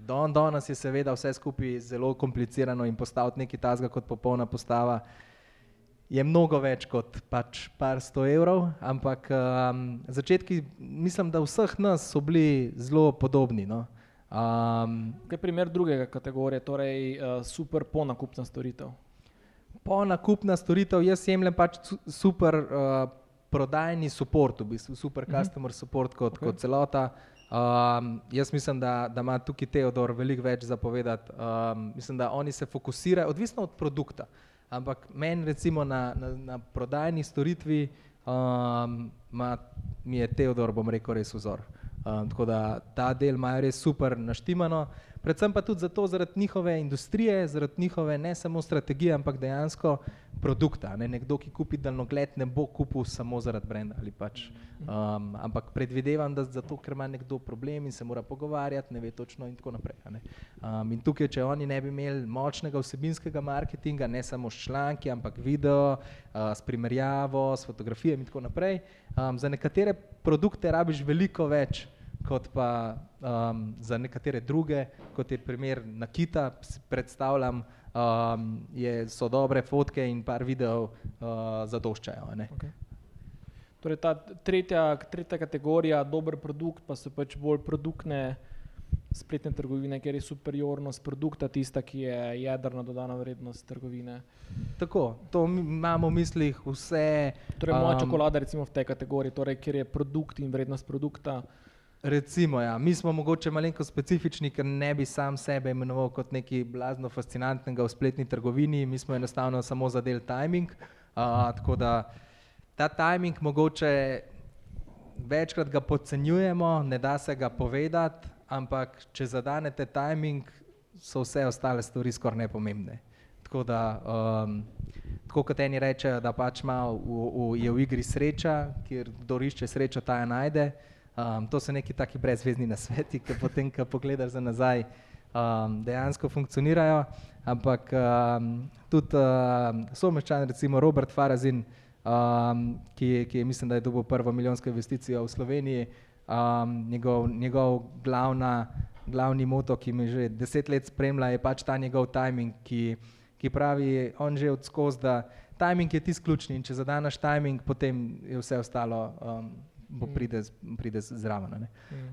Don danes je seveda vse skupaj zelo komplicirano in postaviti nekaj tazga kot popolna postava je mnogo več kot pač par sto evrov, ampak um, začetki, mislim, da vseh nas so bili zelo podobni. No. Um, Kaj je primer drugega kategorije, torej uh, super ponakupna storitev? Ponakupna storitev, jaz jemljem pač super uh, prodajni support, v bistvu super uh mhm. -huh. customer support kot, okay. kot celota. Um, jaz mislim, da, da ima tukaj Teodor veliko več zapovedati. Um, mislim, da oni se fokusirajo, odvisno od produkta. Ampak meni, recimo, na, na, na prodajni storitvi, um, ma, mi je Teodor, bom rekel, res vzor. Um, tako da ta del imajo res super naštimano predvsem pa tudi zato, zaradi njihove industrije, zaradi njihove ne samo strategije, ampak dejansko produkta. Ne? Nekdo, ki kupi daljnogled, ne bo kupil samo zaradi brenda. Pač. Um, ampak predvidevam, da zato, ker ima nekdo problem in se mora pogovarjati, ne ve točno in tako naprej. Um, in tukaj, če oni ne bi imeli močnega vsebinskega marketinga, ne samo s članki, ampak video, uh, s primerjavo, s fotografijami in tako naprej, um, za nekatere produkte rabiš veliko več kot pa um, za nekatere druge, kot je primer Nakita, predstavljam, um, je, so dobre fotke in par videov uh, zadoščajo. Okay. Torej, ta tretja, tretja kategorija, dober produkt, pa so pač bolj produktne spletne trgovine, ker je superiornost produkta tista, ki je jedrna dodana vrednost trgovine. Tako, to imamo v mislih vse. Torej, moja um, čokolada recimo v tej kategoriji, torej, ker je produkt in vrednost produkta. Recimo, ja. Mi smo mogoče malo specifični, ker ne bi sam sebe imenoval kot nekaj blazno fascinantnega v spletni trgovini, mi smo enostavno samo za del timing. Uh, tako da ta timing mogoče večkrat ga podcenjujemo, ne da se ga povedati, ampak če zadanete timing, so vse ostale stvari skoraj nepomembne. Tako da, um, tako kot eni rečejo, da pač ima v, v, je v igri sreča, kjer kdo išče srečo, ta je najde. Um, to so neki taki brezvezni nasveti, ki potem, ko pogledaš za nazaj, um, dejansko funkcionirajo. Ampak um, tudi uh, someščan, recimo Robert Farazin, um, ki, ki je, mislim, da je dobil prvo milijonsko investicijo v Sloveniji, um, njegov, njegov glavna, glavni moto, ki me že deset let spremlja, je pač ta njegov timing, ki, ki pravi, on že od skozi, da timing je tisti ključni in če zadaneš timing, potem je vse ostalo. Um, bo mm. pride, pride zraven.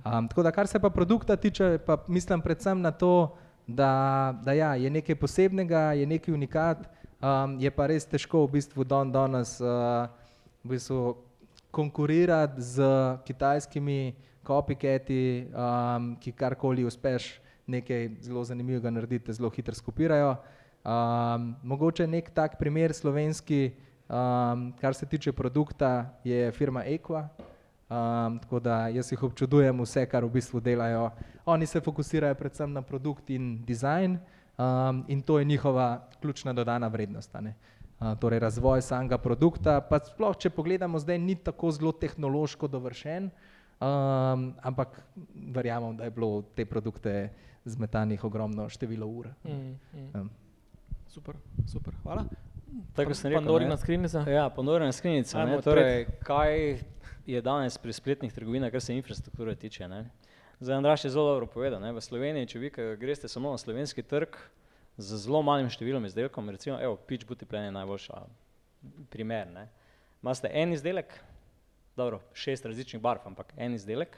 Um, tako da, kar se pa produkta tiče, pa mislim predvsem na to, da, da ja, je nekaj posebnega, je nekaj unikat, um, je pa res težko v bistvu don danes uh, v bistvu konkurirati z kitajskimi copycati, um, ki karkoli uspeš nekaj zelo zanimivega narediti, zelo hitro skopirajo. Um, mogoče nek tak primer slovenski, um, kar se tiče produkta, je firma Equa. Um, tako da jaz jih občudujem vse, kar v bistvu delajo. Oni se fokusirajo predvsem na produkt in dizajn um, in to je njihova ključna dodana vrednost. Uh, torej razvoj samega produkta, pa sploh, če pogledamo, zdaj ni tako zelo tehnološko dovršen, um, ampak verjamem, da je bilo te produkte zmetanih ogromno število ur. Mm, mm. Um. Super, super, hvala. Tako sem rekel. Pandorina skrinjica. Ja, Pandorina skrinjica. Torej, kaj je danes pri spletnih trgovinah, kar se infrastrukture tiče. Ne? Zdaj, Andraš je zelo dobro povedal. Ne? V Sloveniji, če vi greste samo na slovenski trg z zelo malim številom izdelkov, recimo, evo, pitch booty plan je najboljša primer. Ne? Imate en izdelek, dobro, šest različnih barv, ampak en izdelek.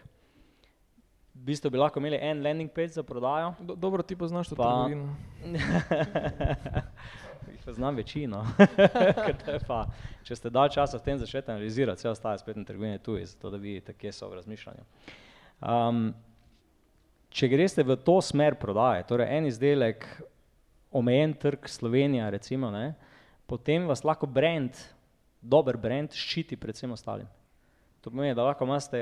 V bistvu bi lahko imeli en landing page za prodajo. Do, dobro, ti poznaš to pa... trgovino. *laughs* *laughs* Znam večino. *laughs* pa, če ste dal časa v tem začeti analizirati, vse ostale spletne trgovine tu, zato da vidite, kje so v razmišljanju. Um, če greste v to smer prodaje, torej en izdelek, omejen trg Slovenija, recimo, ne, potem vas lahko brand, dober brand, ščiti pred vsem ostalim. To pomeni, da lahko imate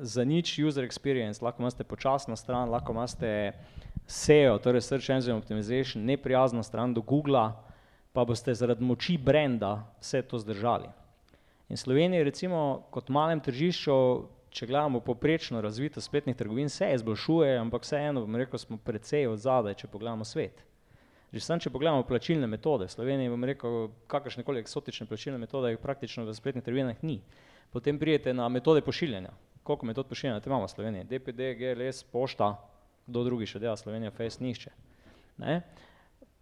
za nič user experience, lahko imate počasno stran, lahko imate SEO, torej Search Engine Optimization, neprijazno stran do Google, pa boste zaradi moči brenda vse to zdržali. In Slovenija recimo kot malem tržišču, če gledamo poprečno razvito spletnih trgovin, se izboljšuje, ampak vseeno, bom rekel, smo precej od zadaj, če pogledamo svet. Že sam, če pogledamo plačilne metode, v Sloveniji, bom rekel, kakršne koli eksotične plačilne metode, jih praktično v spletnih trgovinah ni. Potem prijete na metode pošiljanja. Koliko metod pošiljanja imamo v Sloveniji? DPD, GLS, pošta, kdo drugi še dela Slovenija, Face nišče.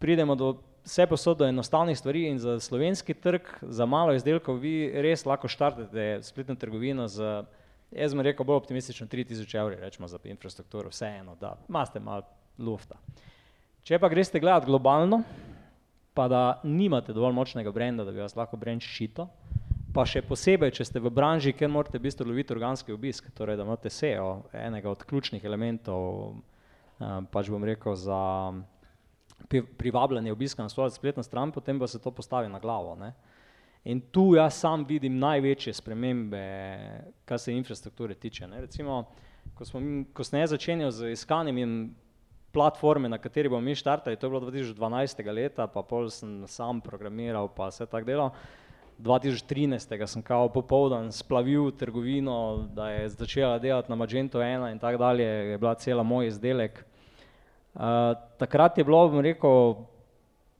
Pridemo do vse posod do enostavnih stvari in za slovenski trg, za malo izdelkov, vi res lahko štartate spletno trgovino z, jaz bom rekel, bolj optimistično 3000 evri, rečemo za infrastrukturo, vseeno, da imate malo lufta. Če pa greste gledati globalno, pa da nimate dovolj močnega brenda, da bi vas lahko brand ščito, pa še posebej, če ste v branži, kjer morate v bistvu loviti organski obisk, torej da imate SEO, enega od ključnih elementov, pač bom rekel, za privabljanje obiska na svojo spletno stran, potem pa se to postavi na glavo. Ne. In tu jaz sam vidim največje spremembe, kar se infrastrukture tiče. Ne. Recimo, ko, smo, ko sem jaz začenjal z iskanjem platforme, na kateri bomo mi štartali, to je bilo 2012. leta, pa pol sem sam programiral, pa vse tako delal. 2013. sem kao popoldan splavil trgovino, da je začela delati na Magento 1 in tako dalje, je bila cela moj izdelek takrat je bilo, bom rekel,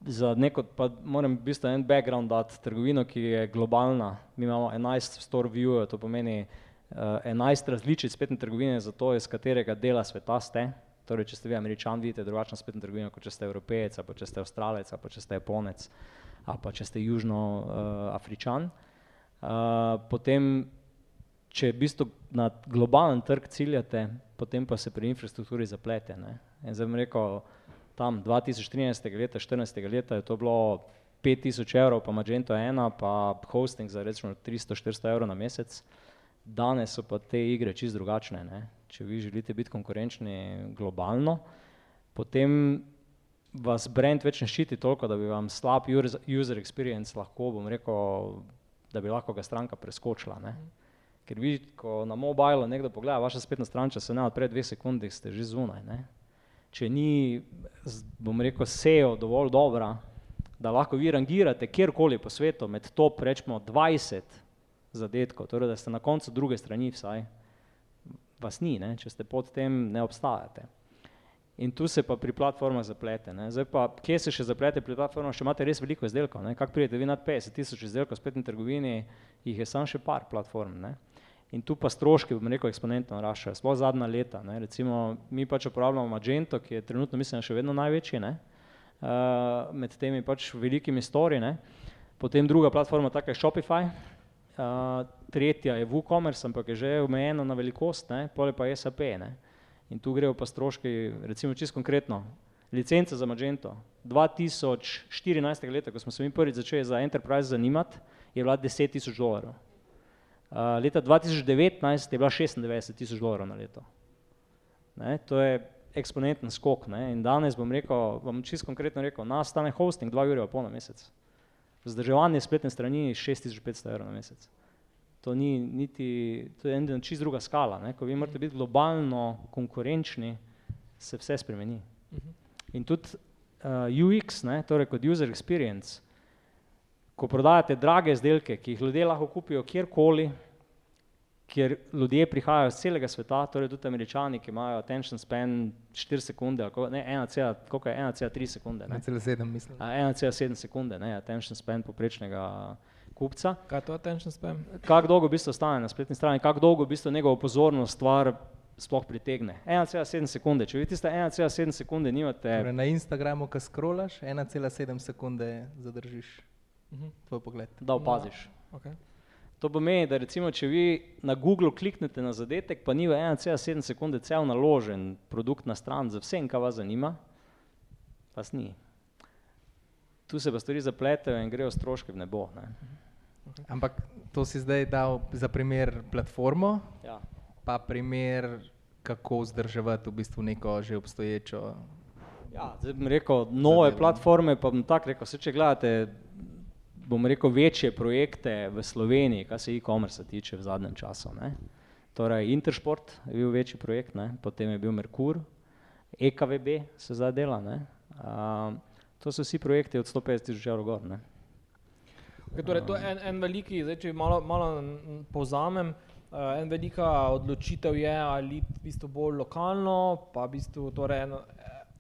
za neko, pa moram v bistvu en background dati, trgovino, ki je globalna, mi imamo enajst store view, to pomeni enajst različic spletne trgovine za to, iz katerega dela sveta ste, torej če ste vi Američan, vidite drugačno spletno trgovino, kot če ste Evropejec, pa če ste Avstralec, pa če ste Japonec, pa če ste Južno uh. Uh, potem, če v bistvu na globalen trg ciljate, potem pa se pri infrastrukturi zaplete. Ne? In zdaj bom rekel, tam 2013. leta, 14. leta je to bilo 5000 evrov, pa Magento 1, pa hosting za recimo 300-400 evrov na mesec. Danes so pa te igre čist drugačne. Ne? Če vi želite biti konkurenčni globalno, potem vas brand več ne ščiti toliko, da bi vam slab user experience lahko, bom rekel, da bi lahko ga stranka preskočila. Ne? Ker vi, ko na mobilu nekdo pogleda vaša spletna stran, če se ne odpre dve sekundi, ste že zunaj. Ne? če ni, bom rekel, SEO dovolj dobra, da lahko vi rangirate kjerkoli po svetu med top, rečemo, dvajset zadetkov, torej da ste na koncu druge strani vsaj, vas ni, ne? če ste pod tem, ne obstajate. In tu se pa pri platformah zaplete. Ne? Zdaj pa, kje se še zaplete pri platformah, še imate res veliko izdelkov, kako pridete vi nad 50 tisoč izdelkov v spletni trgovini, jih je samo še par platform. Ne? In tu pa stroški, bom rekel, eksponentno naraščajo, sploh zadnja leta. Ne. Recimo, mi pač uporabljamo Magento, ki je trenutno, mislim, še vedno največji ne. Uh, med temi pač velikimi stori. Ne. Potem druga platforma, taka je Shopify, uh, tretja je WooCommerce, ampak je že omejena na velikost, ne. pole pa je SAP. Ne. In tu grejo pa stroški, recimo čisto konkretno, licence za Magento. 2014. leta, ko smo se mi prvič začeli za Enterprise zanimati, je bila 10 tisoč dolarjev. Uh, leta 2019 je bila 96 tisoč dolarjev na leto. Ne, to je eksponenten skok. Ne, in danes bom rekel, bom čisto konkretno rekel, nas stane hosting 2 ure pol na mesec. Vzdrževanje spletne strani 6500 evrov na mesec. To ni niti, to je ena čist druga skala. Ne. Ko vi morate biti globalno konkurenčni, se vse spremeni. In tudi uh, UX, ne, torej kot user experience, ko prodajate drage izdelke, ki jih ljudje lahko kupijo kjerkoli, kjer ljudje prihajajo iz celega sveta, torej tudi američani, ki imajo attention span 4 sekunde, ali ne, 1,3 sekunde. 1,7 mislim. 1,7 sekunde, ne, attention span poprečnega kupca. Kaj je to attention span? Kako dolgo v bistvu stane na spletni strani, kako dolgo v bistvu njegovo pozornost stvar sploh pritegne. 1,7 sekunde, če vi tiste 1,7 sekunde nimate. Torej na Instagramu, ko scrollaš, 1,7 sekunde zadržiš Mhm. tvoj pogled. Da opaziš. No, okay. To pomeni, da recimo, če vi na Google kliknete na zadetek, pa ni v 1,7 sekunde cel naložen produkt na stran za vsem, kar vas zanima, vas ni. Tu se pa stvari zapletejo in grejo stroške v nebo. Ne. Okay. Ampak to si zdaj dal za primer platformo, ja. pa primer, kako vzdrževati v bistvu neko že obstoječo. Ja, zdaj bom rekel, nove zadeva. platforme, pa bom tako rekel, vse če gledate bom rekel, večje projekte v Sloveniji, kar se e-commerce tiče v zadnjem času. Ne. Torej, Intersport je bil večji projekt, ne. potem je bil Merkur, EKVB se zdaj dela. Uh, to so vsi projekti od 150 tisoč evrov gor. Ne. Okay, torej, to je en, en veliki, zdaj, če malo, malo povzamem, uh, en velika odločitev je ali v bistvu bolj lokalno, pa v bistvu torej eno,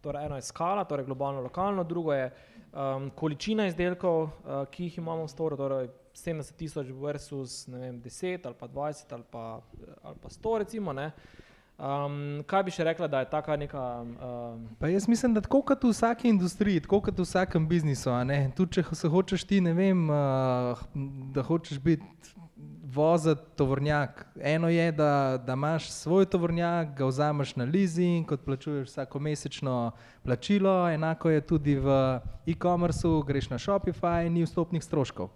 torej eno je skala, torej globalno lokalno, drugo je um, količina izdelkov, uh, ki jih imamo v storu, torej 70 tisoč versus vem, 10 ali pa 20 ali pa, ali pa 100 recimo. Ne. Um, kaj bi še rekla, da je taka neka. Um, Pa jaz mislim, da tako kot v vsaki industriji, tako kot v vsakem biznisu, tudi če se hočeš ti, ne vem, uh, da hočeš biti voziti tovornjak. Eno je, da, da imaš svoj tovornjak, ga vzameš na leasing, kot plačuješ vsako mesečno plačilo, enako je tudi v e-commerceu, greš na Shopify ni vstopnih stroškov.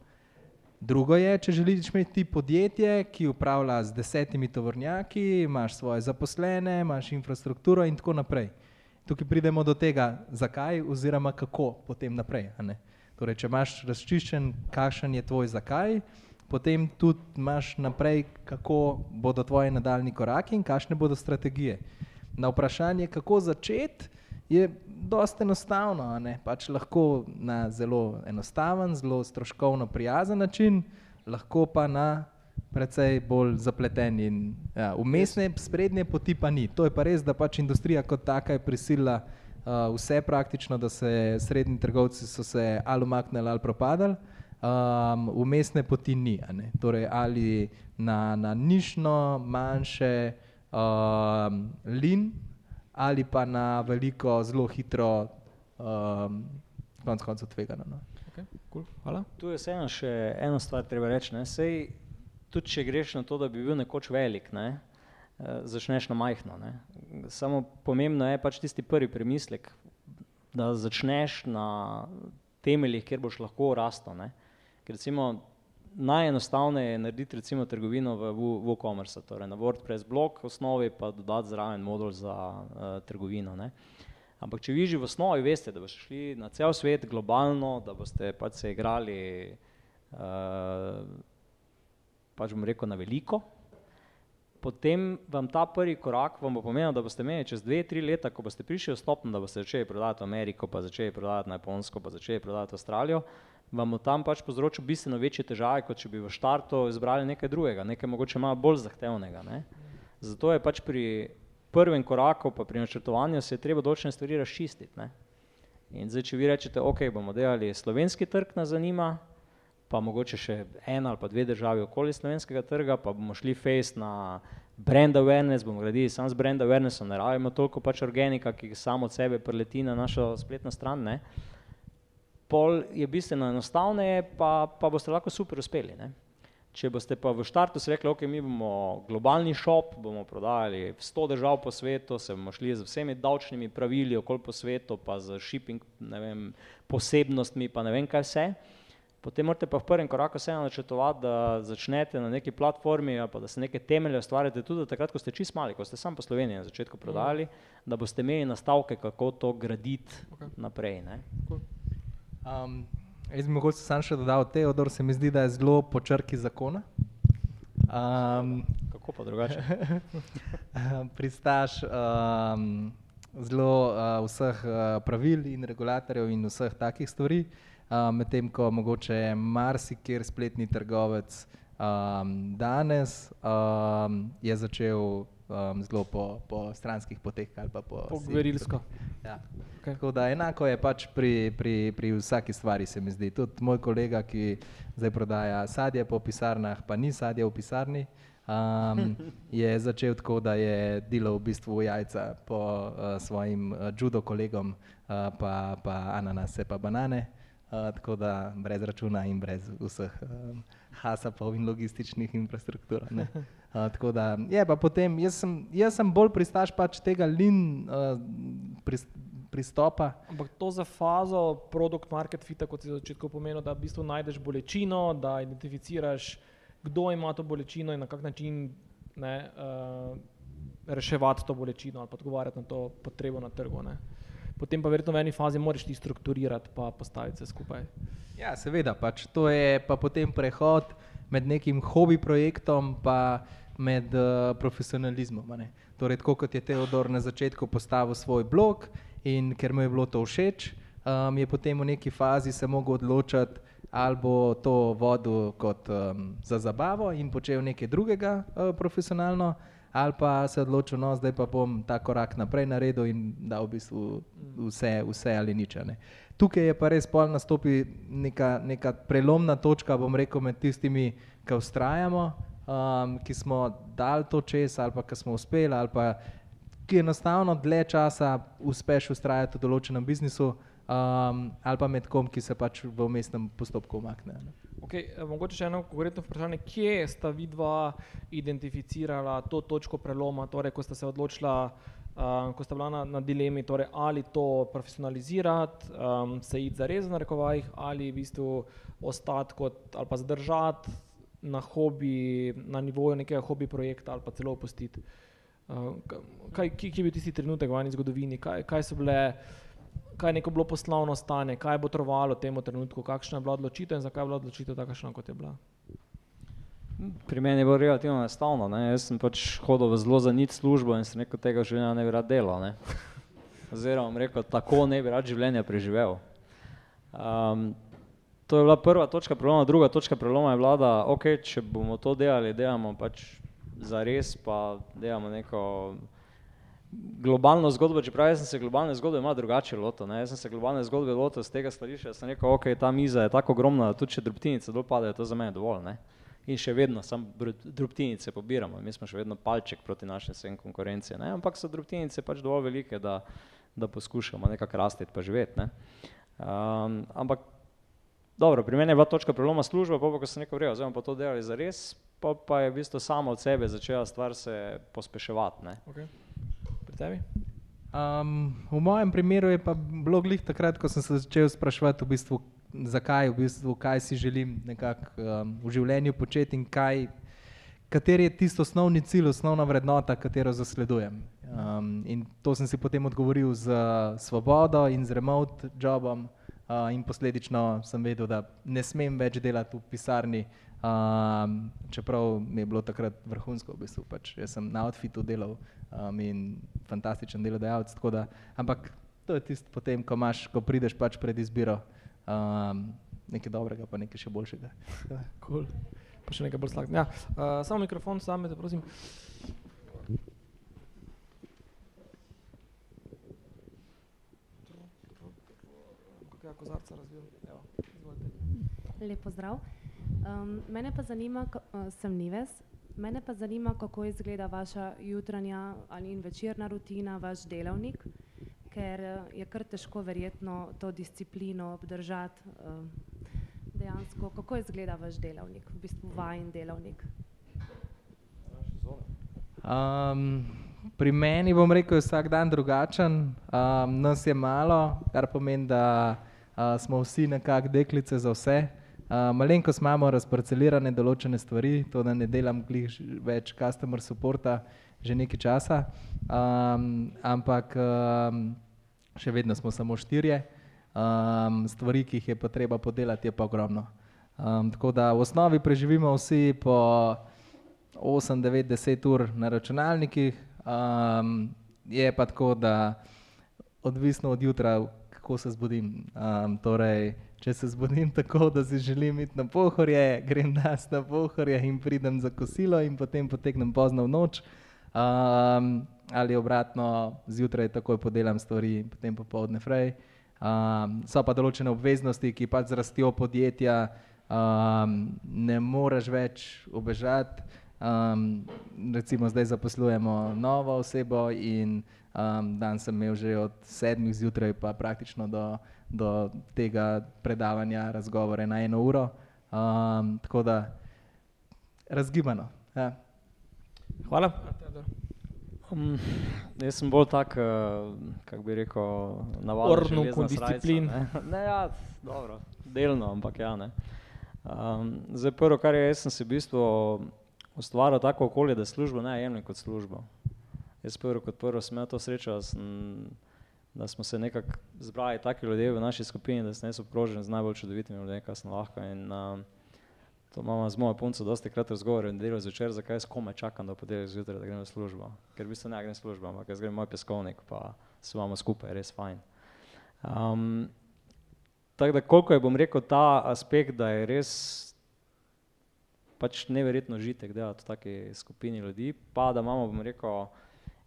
Drugo je, če želiš imeti ti podjetje, ki upravlja z desetimi tovornjaki, imaš svoje zaposlene, imaš infrastrukturo in tako naprej. Tukaj pridemo do tega, zakaj oziroma kako potem naprej. Torej, če imaš razčiščen, kakšen je tvoj zakaj, potem tudi imaš naprej, kako bodo tvoji nadaljni koraki in kakšne bodo strategije. Na vprašanje, kako začeti, je dosta enostavno. Pač lahko na zelo enostaven, zelo stroškovno prijazen način, lahko pa na precej bolj zapleten in ja, umestne sprednje poti pa ni. To je pa res, da pač industrija kot taka je prisila uh, vse praktično, da se srednji trgovci so se ali umaknili ali propadali. Um, umestne poti ni, a ne. torej ali na, na nišno, manjše um, lin, ali pa na veliko, zelo hitro, um, konec koncev tvegano. No. okay, cool, hvala. Tu je vseeno še ena stvar, treba reči. Ne? Sej, tudi če greš na to, da bi bil nekoč velik, ne? eh, začneš na majhno. Ne? Samo pomembno je pač tisti prvi premislek, da začneš na temeljih, kjer boš lahko rastel. ne. Ker recimo najenostavneje je narediti recimo trgovino v Wo- WooCommerce, torej na WordPress blog osnovi pa dodati zraven modul za uh, trgovino. Ne. Ampak če vi že v osnovi veste, da boste šli na cel svet globalno, da boste pač se igrali, uh, pač bom rekel, na veliko, potem vam ta prvi korak vam bo pomenil, da boste imeli čez dve, tri leta, ko boste prišli v stopno, da boste začeli prodajati v Ameriko, pa začeli prodajati na Japonsko, pa začeli prodajati v Avstralijo, vam bo tam pač povzročil bistveno večje težave, kot če bi v štartu izbrali nekaj drugega, nekaj mogoče malo bolj zahtevnega. Ne? Zato je pač pri prvem koraku, pa pri načrtovanju se je treba določene stvari razčistiti. Ne? In zdaj, če vi rečete, ok, bomo delali slovenski trg, nas zanima, pa mogoče še ena ali pa dve državi okoli slovenskega trga, pa bomo šli face na brand awareness, bomo gradili samo z brand awarenessom, ne rabimo toliko pač organika, ki samo od sebe preleti na našo spletno stran. Ne? Pol je bistveno enostavneje, pa, pa boste lahko super uspeli. Ne? Če boste pa v štartu si rekli, ok, mi bomo globalni šop, bomo prodajali v 100 držav po svetu, se bomo šli z vsemi davčnimi pravili okoli po svetu, pa z shipping, vem, posebnostmi, pa ne vem kaj vse, potem morate pa v prvem koraku vseeno načrtovati, da začnete na neki platformi, ali pa da se neke temelje ustvarjate tudi takrat, ko ste čist mali, ko ste sam po Sloveniji na začetku prodajali, da boste imeli nastavke, kako to graditi Okej. naprej. Ne? Um, jaz bi mogoče sam še dodal, Teodor se mi zdi, da je zelo po črki zakona. Um, Kako pa drugače? *laughs* pristaš um, zelo uh, vseh uh, pravil in regulatorjev in vseh takih stvari, uh, medtem ko mogoče marsikjer spletni trgovec um, danes um, je začel um, zelo po, po stranskih poteh ali pa po, Po gverilsko. Ja. Okay. Tako da enako je pač pri, pri, pri vsaki stvari, se mi zdi. Tudi moj kolega, ki zdaj prodaja sadje po pisarnah, pa ni sadje v pisarni, um, *laughs* je začel tako, da je delal v bistvu jajca po uh, svojim uh, judo kolegom, uh, pa, pa ananase, pa banane. Uh, tako da brez računa in brez vseh um, hasapov in logističnih infrastruktur. ne. *laughs* Uh, tako da je pa potem, jaz sem, jaz sem bolj pristaš pač tega lin uh, pris, pristopa. Ampak to za fazo produkt market fita, kot si na začetku pomenil, da v bistvu najdeš bolečino, da identificiraš, kdo ima to bolečino in na kak način ne, uh, reševati to bolečino ali pa odgovarjati na to potrebo na trgu. Ne. Potem pa verjetno v eni fazi moraš ti strukturirati pa postaviti se skupaj. Ja, seveda, pač to je pa potem prehod med nekim hobi projektom pa med uh, profesionalizmom. Torej, tako kot je Teodor na začetku postavil svoj blog in ker mu je bilo to všeč, um, je potem v neki fazi se mogel odločiti, ali bo to vodil kot um, za zabavo in počel nekaj drugega uh, profesionalno, ali pa se odločil, no, zdaj pa bom ta korak naprej naredil in dal v bistvu vse, vse ali nič. Ne. Tukaj je pa res pol nastopi neka, neka prelomna točka, bom rekel, med tistimi, ki ustrajamo um, ki smo dali to čez, ali pa ki smo uspeli, ali pa ki enostavno dlje časa uspeš ustrajati v določenem biznisu, um, ali pa med kom, ki se pač v umestnem postopku umakne. Ne. Okay, mogoče še eno konkretno vprašanje. Kje sta vidva identificirala to točko preloma, torej ko sta se odločila, um, ko sta bila na, na dilemi, torej ali to profesionalizirati, um, se iti za res na rekovajih ali v bistvu ostati kot ali pa zdržati na hobi, na nivoju nekega hobi projekta ali pa celo opustiti. Uh, kaj, kje je bil tisti trenutek v vani zgodovini, kaj, kaj so bile, kaj je neko bilo poslovno stanje, kaj bo trovalo temu trenutku, kakšna je bila odločitev in zakaj je bila odločitev takšna, kot je bila. Pri meni je bilo relativno enostavno. Jaz sem pač hodil v zelo zanit službo in se neko tega življenja ne bi rad delal. Ne? *laughs* Oziroma, rekel, tako ne bi rad življenja preživel. Um, to je bila prva točka preloma, druga točka preloma je bila, da okay, če bomo to delali, delamo pač za res, pa delamo neko globalno zgodbo, čeprav jaz sem se globalne zgodbe malo drugače lotil. Jaz sem se globalne zgodbe lotil z tega stališča, da sem rekel, ok, ta miza je tako ogromna, tudi če drobtinice dol padajo, to za mene dovolj. Ne? In še vedno sam drobtinice pobiramo, mi smo še vedno palček proti našim vsem konkurencijam, ampak so drobtinice pač dovolj velike, da, da poskušamo nekako rasti pa živeti. Ne? Um, ampak Dobro, pri meni je bila točka preloma služba, pa ko sem rekel, da bomo to delali za res, pa, pa je v bistvu samo od sebe začela stvar se pospeševati. Okay. Pri tebi? Um, v mojem primeru je pa bilo glih takrat, ko sem se začel spraševati, v bistvu, zakaj, v bistvu, kaj si želim nekako um, v življenju početi in kaj, kateri je tisto osnovni cilj, osnovna vrednota, katero zasledujem. Um, in to sem si potem odgovoril z svobodo in z remote jobom in posledično sem vedel, da ne smem več delati v pisarni, um, čeprav mi je bilo takrat vrhunsko, v bistvu pač jaz sem na outfitu delal um, in fantastičen delodajalec. Da, ampak to je tisto potem, ko, imaš, ko prideš pač pred izbiro um, nekaj dobrega, pa nekaj še boljšega. *laughs* cool. Pa še nekaj bolj slabega. Ja, uh, samo mikrofon, sam te prosim. kozarca razvil. Evo, Lepo zdrav. Um, mene pa zanima, uh, sem Nives, mene pa zanima, kako izgleda vaša jutranja ali večerna rutina, vaš delavnik, ker uh, je kar težko verjetno to disciplino obdržati. Uh, dejansko, kako izgleda vaš delavnik, v bistvu vajen delavnik? Um, pri meni bom rekel, vsak dan drugačen, um, nas je malo, kar pomeni, da uh, smo vsi nekako deklice za vse. Uh, malenkost imamo razparcelirane določene stvari, to da ne delam več customer supporta že nekaj časa, um, ampak um, še vedno smo samo štirje. Um, stvari, ki jih je potreba podelati, je pa ogromno. Um, tako da v osnovi preživimo vsi po 8, 9, 10 ur na računalnikih, um, je pa tako, da odvisno od jutra, kako se zbudim. Um, torej, če se zbudim tako, da si želim iti na pohorje, grem nas na pohorje in pridem za kosilo in potem potegnem pozno v noč. Um, ali obratno, zjutraj takoj podelam stvari in potem popovdne frej. Um, so pa določene obveznosti, ki pač zrastijo podjetja, um, ne moreš več obežati. Um, recimo zdaj zaposlujemo novo osebo in Um, dan sem imel že od sedmih zjutraj, pa praktično do, do tega predavanja, razgovore na eno uro. Um, tako da razgibano. Ja. Hvala. Um, jaz sem bolj tak, uh, kako bi rekel, navaden. Orno kot disciplin. Ne, *laughs* ne ja, dobro, delno, ampak ja. Ne. Um, zdaj prvo, kar je, jaz sem si v bistvu ustvaril tako okolje, da službo ne jemljem kot službo. Jaz prvo kot prvo sem imel to srečo, da, sem, da smo se nekako zbrali taki ljudje v naši skupini, da sem jaz obkrožen z najbolj čudovitimi ljudmi, kar sem lahko. In, uh, to imamo z mojo punco dosti krat razgovor in delo zvečer, zakaj jaz kome čakam, da podelim zjutraj, da grem v službo. Ker v bistvu ne grem v službo, ampak jaz grem v moj peskovnik, pa se imamo skupaj, res fajn. Um, tako da koliko je, bom rekel, ta aspekt, da je res pač neverjetno žitek delati v taki skupini ljudi, pa da imamo, bom rekel,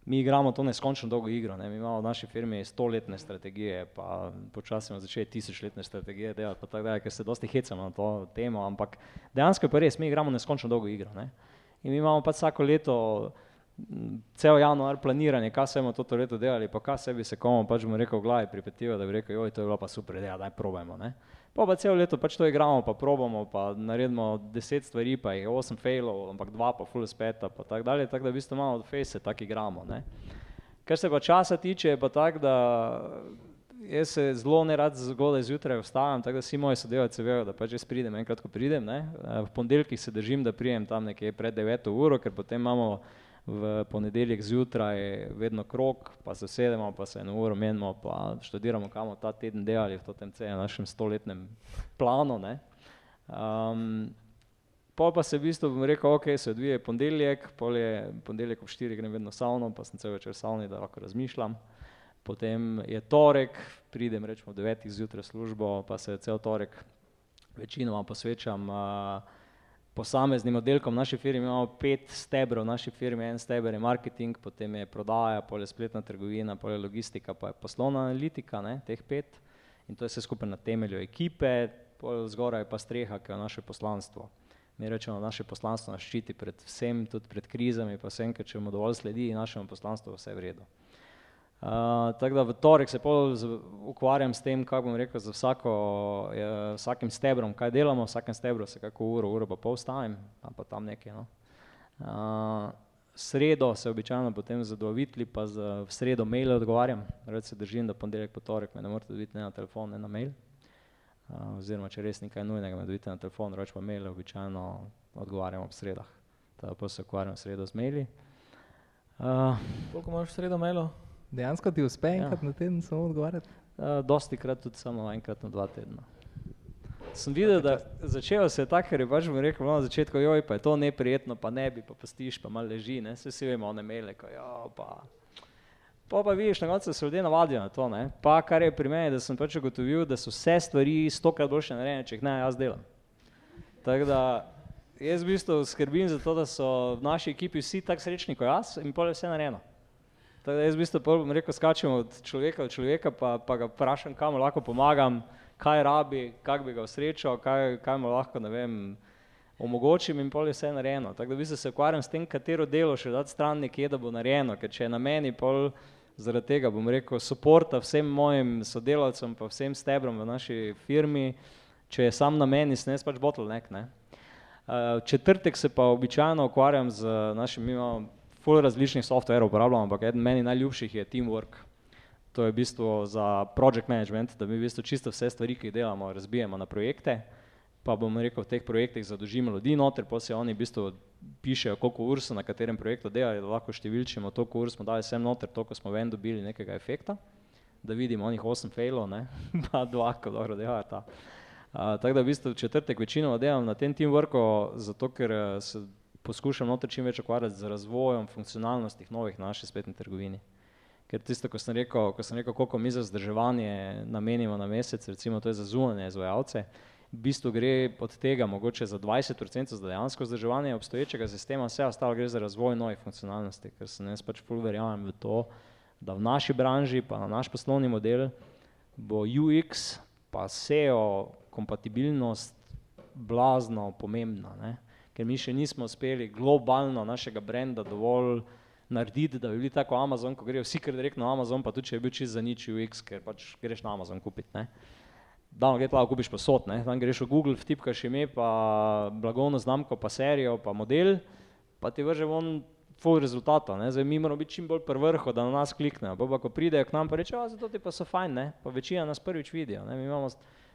mi igramo to neskončno dolgo igro. Ne? Mi imamo v naši firmi stoletne strategije, pa počasi smo začeli tisočletne strategije delati, pa tako dalje, ker se dosti hecamo na to temo, ampak dejansko je pa res, mi igramo neskončno dolgo igro. Ne? In mi imamo pač vsako leto cel januar planiranje, kaj se bomo to leto delali, pa kaj se bi se komu pač bomo rekel v glavi pripetivo, da bi rekel, joj, to je bilo pa super ideja, daj probajmo, ne. Pa pa celo leto pač to igramo, pa probamo, pa naredimo deset stvari, pa je osem failov, ampak dva pa ful uspeta, pa tako dalje, tako da v bistvu malo od fejse tako igramo, ne. Kar se pa časa tiče, je pa tako, da jaz se zelo nerad zgodaj zjutraj vstajam, tako da vsi moji sodelavci vejo, da pač jaz pridem enkrat, ko pridem, ne. V ponedeljkih se držim, da pridem tam nekje pred deveto uro, ker potem imamo v ponedeljek zjutraj vedno krog, pa se usedemo, pa se eno uro menimo, pa študiramo, kaj bomo ta teden delali v tem našem stoletnem planu, ne. pol pa se v bistvu, bom rekel, okej, se odvije ponedeljek, pol je ponedeljek ob štirih grem vedno savno, pa sem cel večer savni, da lahko razmišljam. Potem je torek, pridem recimo ob devetih zjutraj v službo, pa se cel torek večinoma posvečam posameznim oddelkom, v naši firmi imamo pet stebrov, v naši firmi en steber je marketing, potem je prodaja, pol je spletna trgovina, pol je logistika, pa je poslovna analitika, ne, teh pet. In to je vse skupaj na temelju ekipe, zgoraj je pa streha, ke je naše poslanstvo. Mi rečemo, naše poslanstvo nas ščiti pred vsem, tudi pred krizami pa vsem, ker če bomo dovolj sledili našemu poslanstvu, vse v redu. Tako da v torek se ukvarjam s tem, kako bom rekel, z vsako vsakim stebrom, kaj delamo, v vsakem stebru se kako uro, uro pa pol ustavim, ali pa tam nekje, no. sredo se običajno potem z dobavitelji pa z v sredo maile odgovarjam, rad se držim, da ponedeljek pa torek me ne morete dobiti ne na telefon ne na mail. oziroma če res ni kaj nujnega, me dobite na telefon, drugače pa maile običajno odgovarjam ob sredah. Tako pol se ukvarjam sredo z maili. Koliko imaš sredo mailov? Dejansko ti uspe enkrat na teden samo odgovarjati? dostikrat tudi samo enkrat na dva tedna. Sem videl, da začelo se je tako, ker je pač, bom rekel, bilo na začetku, pa je to neprijetno, pa ne bi, pa pustiš, pa malo leži, ne, saj vsi vemo one maile, ko pa pol pa vidiš, na koncu se ljudje navadijo na to, ne, pa kar je pri meni, da sem pač ugotovil, da so vse stvari stokrat boljše narejene, če jih ne jaz delam. Tako da jaz v bistvu skrbim za to, da so v naši ekipi vsi tako srečni ko jaz in pol je vse narejeno. Tako da jaz v bistvu pol, bom rekel, skačem od človeka do človeka pa pa ga vprašam, kaj mu lahko pomagam, kaj rabi, kako bi ga osrečil, kaj, kaj mu lahko, ne vem, omogočim in pol je vse narejeno, tako da v bistvu se ukvarjam s tem, katero delo še dati stran nekje, da bo narejeno, ker če je na meni, pol zaradi tega, bom rekel, suporta vsem mojim sodelavcem pa vsem stebrom v naši firmi, če je samo na meni, jaz pač bottleneck, ne. v četrtek se pa običajno ukvarjam z našim, mi imamo ful različnih softwarjev uporabljamo, ampak eden meni najljubših je Teamwork. To je v bistvu za project management, da mi v bistvu čisto vse stvari, ki jih delamo, razbijemo na projekte, pa bom rekel, v teh projektih zadolžimo ljudi noter, pol si oni v bistvu pišejo, koliko ur so na katerem projektu delali, da lahko številčimo, toliko ur smo dali sem noter, toliko smo ven dobili nekega efekta. Da vidimo onih osem failov, ne, *laughs* pa dva, ko dobro delata. tako da v bistvu četrtek večinoma delam na tem Teamworku, zato ker se poskušam noter čim več ukvarjati z razvojem funkcionalnosti novih v naši spletni trgovini. Ker tisto, ko sem rekel, ko sem rekel, koliko mi za vzdrževanje namenimo na mesec, recimo to je za zunanje izvajalce, v bistvu gre od tega mogoče za dvajset procentov za dejansko vzdrževanje obstoječega sistema, vse ostalo gre za razvoj novih funkcionalnosti, ker sem jaz pač ful verjamem v to, da v naši branži pa na naš poslovni model bo UX pa SEO kompatibilnost blazno pomembna, ne. Ker mi še nismo uspeli globalno našega branda dovolj narediti, da bi bili tako Amazon, ko grejo vsi kar direktno na Amazon, pa tudi če je bil čisto zanič UX, ker pač greš na Amazon kupit, ne. Dano gre tja, kupiš povsod, ne, tam greš v Google, vtipkaš ime pa blagovno znamko pa serijo pa model pa ti vrže ven ful rezultatov, ne, zdaj mi moramo biti čim bolj pri vrhu, da na nas kliknejo, pol pa ko pridejo k nam pa rečejo: saj toti pa so fajn, ne." Pa večina nas prvič vidijo, ne, mi imamo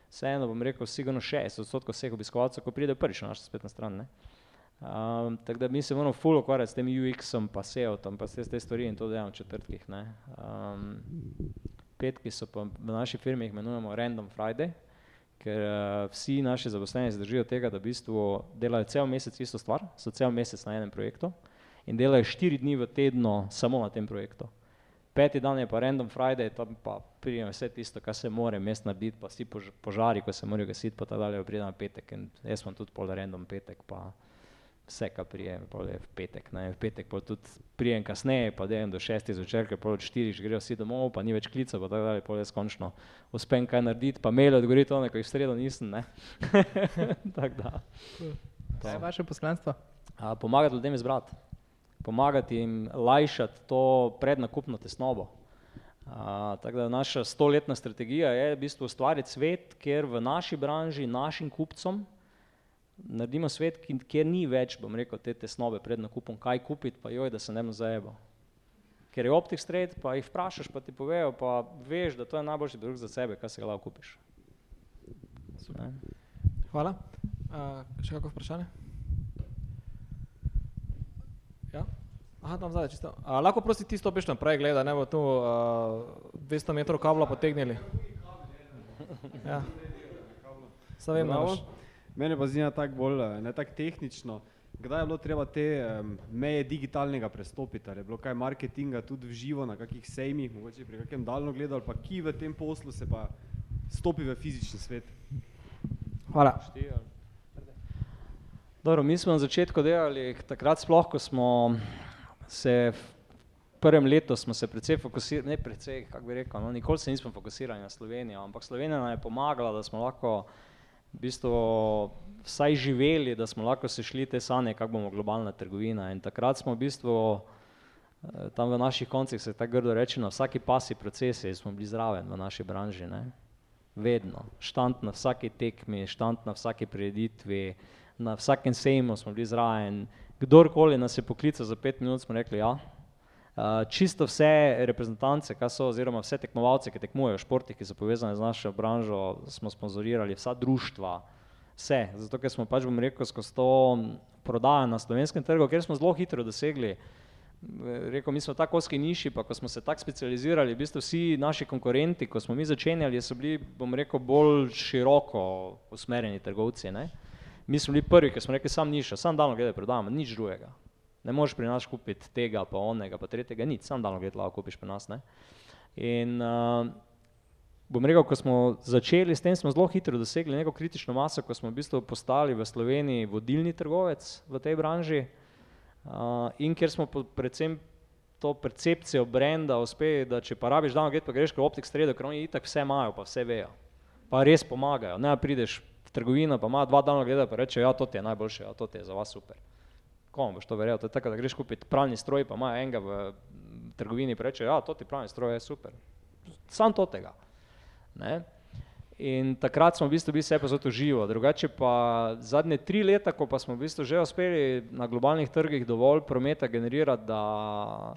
vseeno, bom rekel, sigurno šestdeset odstotkov vseh obiskovalcev, ko pridejo prvič na našo spletno stran, ne. Tako da mi se moramo ful ukvarjati s tem UX-om pa SEO-jem pa vse te stvari in to delam v četrtkih, ne. petki so pa v naši firmi jih imenujemo random friday, ker vsi naši zaposleni se držijo tega, da v bistvu delajo cel mesec isto stvar, so cel mesec na enem projektu in delajo štiri dni v tednu samo na tem projektu. Peti dan je pa random friday, tam pa pride vse tisto, kar se mora vmes narediti pa vsi požari, ko se morajo gasiti pa tako dalje, pride na petek in jaz imam tudi pol random petek pa vse, kar pride, pol je v petek, ne, v petek pol tudi pridem kasneje pa delam do šestih zvečer, ker pol od štirih grejo vsi domov pa ni več klicev pa tako dalje, pol jaz končno uspem kaj narediti pa maile odgovoriti, one, ko jih sredo nisem, ne. *laughs* Tako da. Kaj je vaše poslanstvo? uh, pomagati ljudem izbrati, pomagati jim lajšati to prednakupno tesnobo. Uh, tako da naša stoletna strategija je v bistvu ustvariti svet, kjer v naši branži, našim kupcom, naredimo svet, kjer ni več, bom rekel, te tesnobe pred nakupom, kaj kupiti, pa joj, da se ne bo zajebal. Ker je optik stred, pa jih vprašaš, pa ti povejo, pa veš, da to je najboljši produkt za sebe, kaj se ga lahko kupiš. Hvala. Uh, še kako vprašanje? Ja? Aha, tam zadaj, čisto. Uh, lahko prosti ti stopiš naprej, gleda, ne bo tu uh, 200 metrov kabla potegnili. Ja. Sam vem, Mene pa zanima tako bolj, ne tako tehnično, kdaj je bilo treba te um, meje digitalnega prestopiti, ali je bilo kaj marketinga tudi v živo na kakih sejmih, mogoče pri kakem daljno gledu, ali pa ki v tem poslu se pa stopi v fizični svet. Hvala. Dobro, mi smo na začetku delali, takrat sploh, ko smo se v prvem letu smo se precej fokusirali, ne precej, kako bi rekel, no, nikoli se nismo fokusirali na Slovenijo, ampak Slovenija nam je pomagala, da smo lahko v bistvu vsaj živeli, da smo lahko se šli te sanje, kako bomo globalna trgovina. In takrat smo v bistvu eh, tam v naših koncih se tako grdo reče, na vsaki pasi procesi smo bili zraven v naši branži, ne. Vedno, štant na vsaki tekmi, štant na vsaki prireditvi, na vsakem sejmu smo bili zraven, kdorkoli nas je poklical za pet minut, smo rekli ja. Uh, čisto vse reprezentance, so, oziroma vse tekmovalce, ki tekmujejo v športih, ki so povezane z našo branžo, smo sponzorirali, vsa društva, vse, zato ker smo pač, bom rekel, skozi to prodajo na slovenskem trgu, ker smo zelo hitro dosegli uh, rekel, mi smo tako oski niši, pa ko smo se tako specializirali, v bistvu vsi naši konkurenti, ko smo mi začenjali, so bili, bom rekel, bolj široko usmerjeni trgovci. Ne? Mi smo bili prvi, ki smo rekli, sam niša, sam daljno gledaj prodajamo, nič drugega. Ne moreš pri nas kupiti tega, pa onega, pa tretjega, nič, sam daljno gledaj lahko kupiš pri nas. Ne? In uh, bom rekel, ko smo začeli s tem, smo zelo hitro dosegli neko kritično maso, ko smo v bistvu postali v Sloveniji vodilni trgovec v tej branži, Uh, in ker smo predvsem to percepcijo brenda uspeli, da če pa rabiš dan, pa greš kot optik sredo, ker oni itak vse imajo, pa vse vejo. Pa res pomagajo. Ne prideš v trgovino, pa ima dva dana gleda, pa reče, ja, to ti je najboljše, ja, to ti je za vas super. Komu boš to verjel? To je tako, da greš kupiti pralni stroj, pa ima enega v trgovini, pa reče, ja, to ti pralni stroj je super. Sam to tega. Ne? In takrat smo v bistvu bili vse pa zato živo. Drugače pa zadnje tri leta, ko pa smo v bistvu že uspeli na globalnih trgih dovolj prometa generirati, da,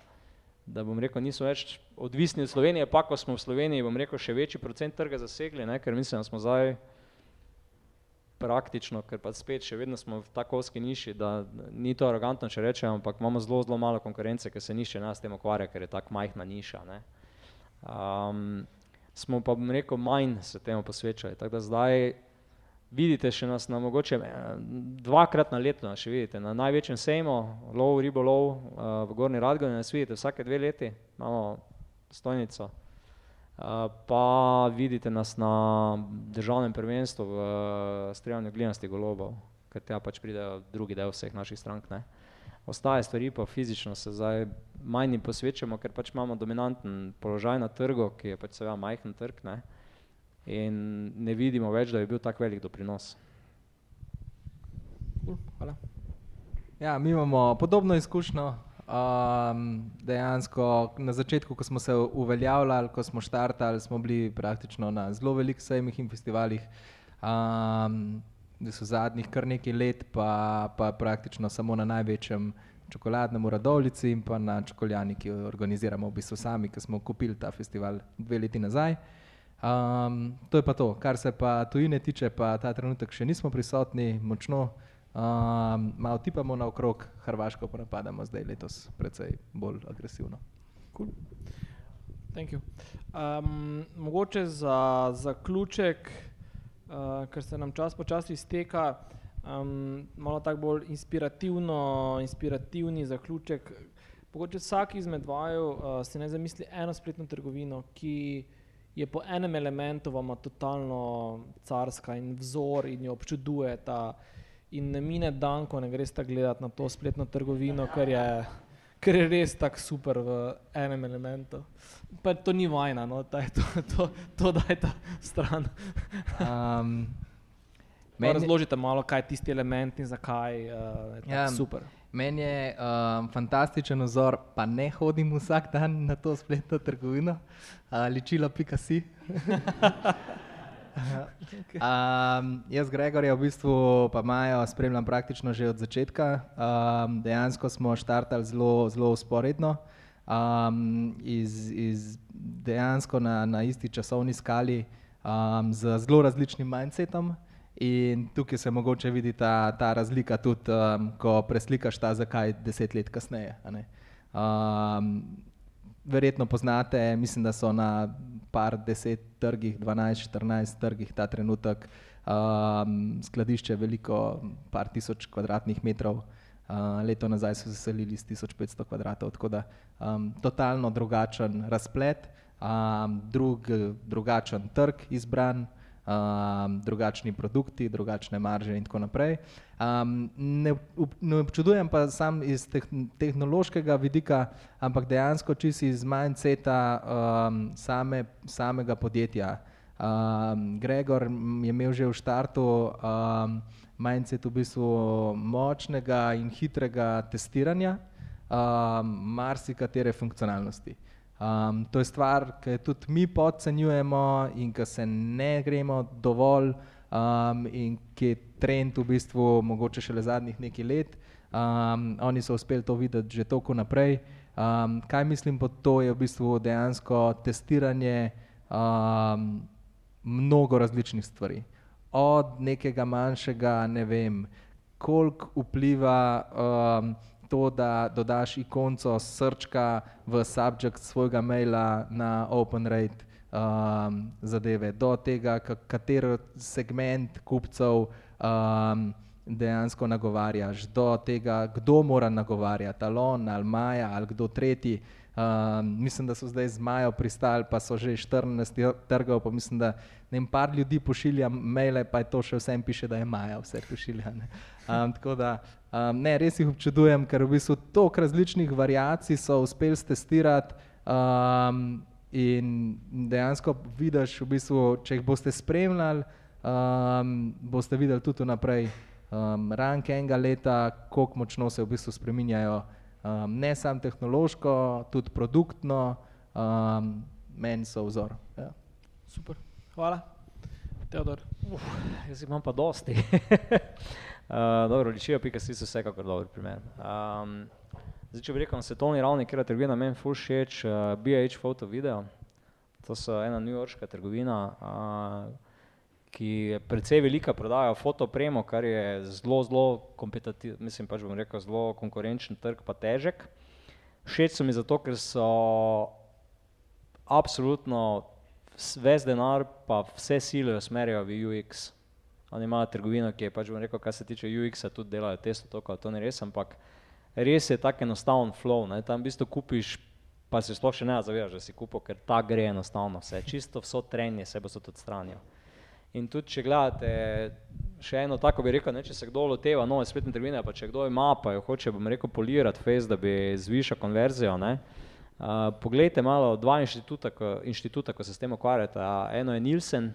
da bom rekel, niso več odvisni od Slovenije, pa ko smo v Sloveniji, bom rekel, še večji procent trga zasegli, ne, ker mislim, da smo zdaj praktično, ker pa spet še vedno smo v takovski niši, da ni to arogantno, če rečem, ampak imamo zelo, zelo malo konkurence, ker se nišče nas tem ukvarja, ker je tako majhna niša. Ne. Um, smo pa, bom rekel, manj se temu posvečali. Tako da zdaj vidite še nas na mogoče eh, dvakrat na leto, še vidite, na največjem sejmu, lov, ribolov uh, v Gorni Radgoni, nas vidite vsake dve leti, imamo stojnico. Uh, pa vidite nas na državnem prvenstvu v uh, streljanju glinastih golobov, ker tja pač pride drugi del vseh naših strank. Ne? Ostaje stvari pa fizično se zdaj manj posvečamo, ker pač imamo dominanten položaj na trgu, ki je pač seveda majhen trg ne? in ne vidimo več, da bi bil tak velik doprinos. Hvala. Ja, mi imamo podobno izkušnjo. Um, dejansko na začetku, ko smo se uveljavljali, ko smo štartali, smo bili praktično na zelo velikih sejmih in festivalih. Um, so zadnjih kar nekaj let, pa, pa praktično samo na največjem čokoladnem uradovlici in pa na čokoljani, ki jo organiziramo v bistvu sami, ki smo kupili ta festival dve leti nazaj. Um, to je pa to, kar se pa tujine tiče, pa ta trenutek še nismo prisotni močno, um, malo tipamo naokrog, Hrvaško pa napadamo zdaj letos precej bolj agresivno. Cool. Um, mogoče za zaključek, uh, ker se nam čas počasi izteka, um, malo tako bolj inspirativno, inspirativni zaključek. Pogoče vsak izmed vaju uh, si ne zamisli eno spletno trgovino, ki je po enem elementu vama totalno carska in vzor in jo občudujete. In ne mine dan, ko ne greš tako gledati na to spletno trgovino, ker je, ker je res tako super v enem elementu. Pa to ni vajna, no, to, to, to, to daj ta stran. um, *laughs* Meni... Razložite malo, kaj je tisti element in zakaj uh, je ja, super. Meni je uh, fantastičen ozor, pa ne hodim vsak dan na to spletno trgovino, uh, ličila *laughs* um, jaz, Gregor, v bistvu pa Majo spremljam praktično že od začetka. Um, dejansko smo štartali zelo, zelo usporedno, um, iz, iz dejansko na, na isti časovni skali, um, z zelo različnim mindsetom. In tukaj se mogoče vidi ta, ta razlika, tudi um, ko preslikaš ta, zakaj deset let kasneje. Um, verjetno poznate, mislim, da so na par deset trgih, 12-14 trgih ta trenutek um, skladišče veliko, par tisoč kvadratnih metrov. Uh, leto nazaj so se selili z 1500 kvadratov, tako da um, totalno drugačen razplet, um, drug, drugačen trg izbran um, drugačni produkti, drugačne marže in tako naprej. Um, ne, ne občudujem pa sam iz tehnološkega vidika, ampak dejansko čisto iz mindseta um, same, samega podjetja. Um, Gregor je imel že v štartu um, mindset v bistvu močnega in hitrega testiranja um, marsikatere funkcionalnosti. Um, to je stvar, ki jo tudi mi podcenjujemo in ki se ne gremo dovolj um, in ki je trend v bistvu mogoče šele zadnjih nekaj let. Um, oni so uspeli to videti že toliko naprej. Um, kaj mislim pod to je v bistvu dejansko testiranje um, mnogo različnih stvari. Od nekega manjšega, ne vem, koliko vpliva um, to, da dodaš ikonco srčka v subjekt svojega maila na OpenRate um, zadeve, do tega, kater segment kupcev um, dejansko nagovarjaš, do tega, kdo mora nagovarjati, Talon ali Maja ali kdo tretji. Um, mislim, da so zdaj z Majo pristali, pa so že 14 trgov, pa mislim, da ne vem, par ljudi pošilja maile, pa je to še vsem piše, da je Maja vse pošilja. Um, tako da Um, ne, res jih občudujem, ker v bistvu toliko različnih variacij so uspeli testirati um, in dejansko vidiš, v bistvu, če jih boste spremljali, um, boste videli tudi naprej um, ranke enega leta, koliko močno se v bistvu spreminjajo, um, ne samo tehnološko, tudi produktno, um, meni so vzor. Ja. Super, hvala. Teodor. Uf, jaz imam pa dosti. Uh, *laughs* dobro, ličijo pika si so vsekakor dober primer. Um, zdaj, če bi rekel na svetovni ravni, kjer je trgovina meni full všeč, uh, BH Photo Video, to so ena newyorška trgovina, uh, ki je precej velika, prodaja fotopremo, kar je zelo, zelo kompetitivno, mislim pač bom rekel, zelo konkurenčen trg, pa težek. Všeč so mi zato, ker so absolutno ves denar, pa vse sile usmerjajo v UX. Oni imajo trgovino, ki je pač bom rekel, kar se tiče UX-a, tudi delajo testo, to, to ni res, ampak res je tak enostaven flow, ne? tam v bistvu kupiš, pa se sploh še ne zavedaš, da si kupil, ker ta gre enostavno vse, čisto vso trenje se bo tudi stranijo. In tudi, če gledate, še eno tako bi rekel, ne, če se kdo loteva nove spletne trgovine, pa če kdo ima, pa jo hoče, bom rekel, polirati face, da bi zvišal konverzijo, ne, uh, poglejte malo dva inštituta, ko, inštituta, ko se s tem ukvarjate, eno je Nielsen,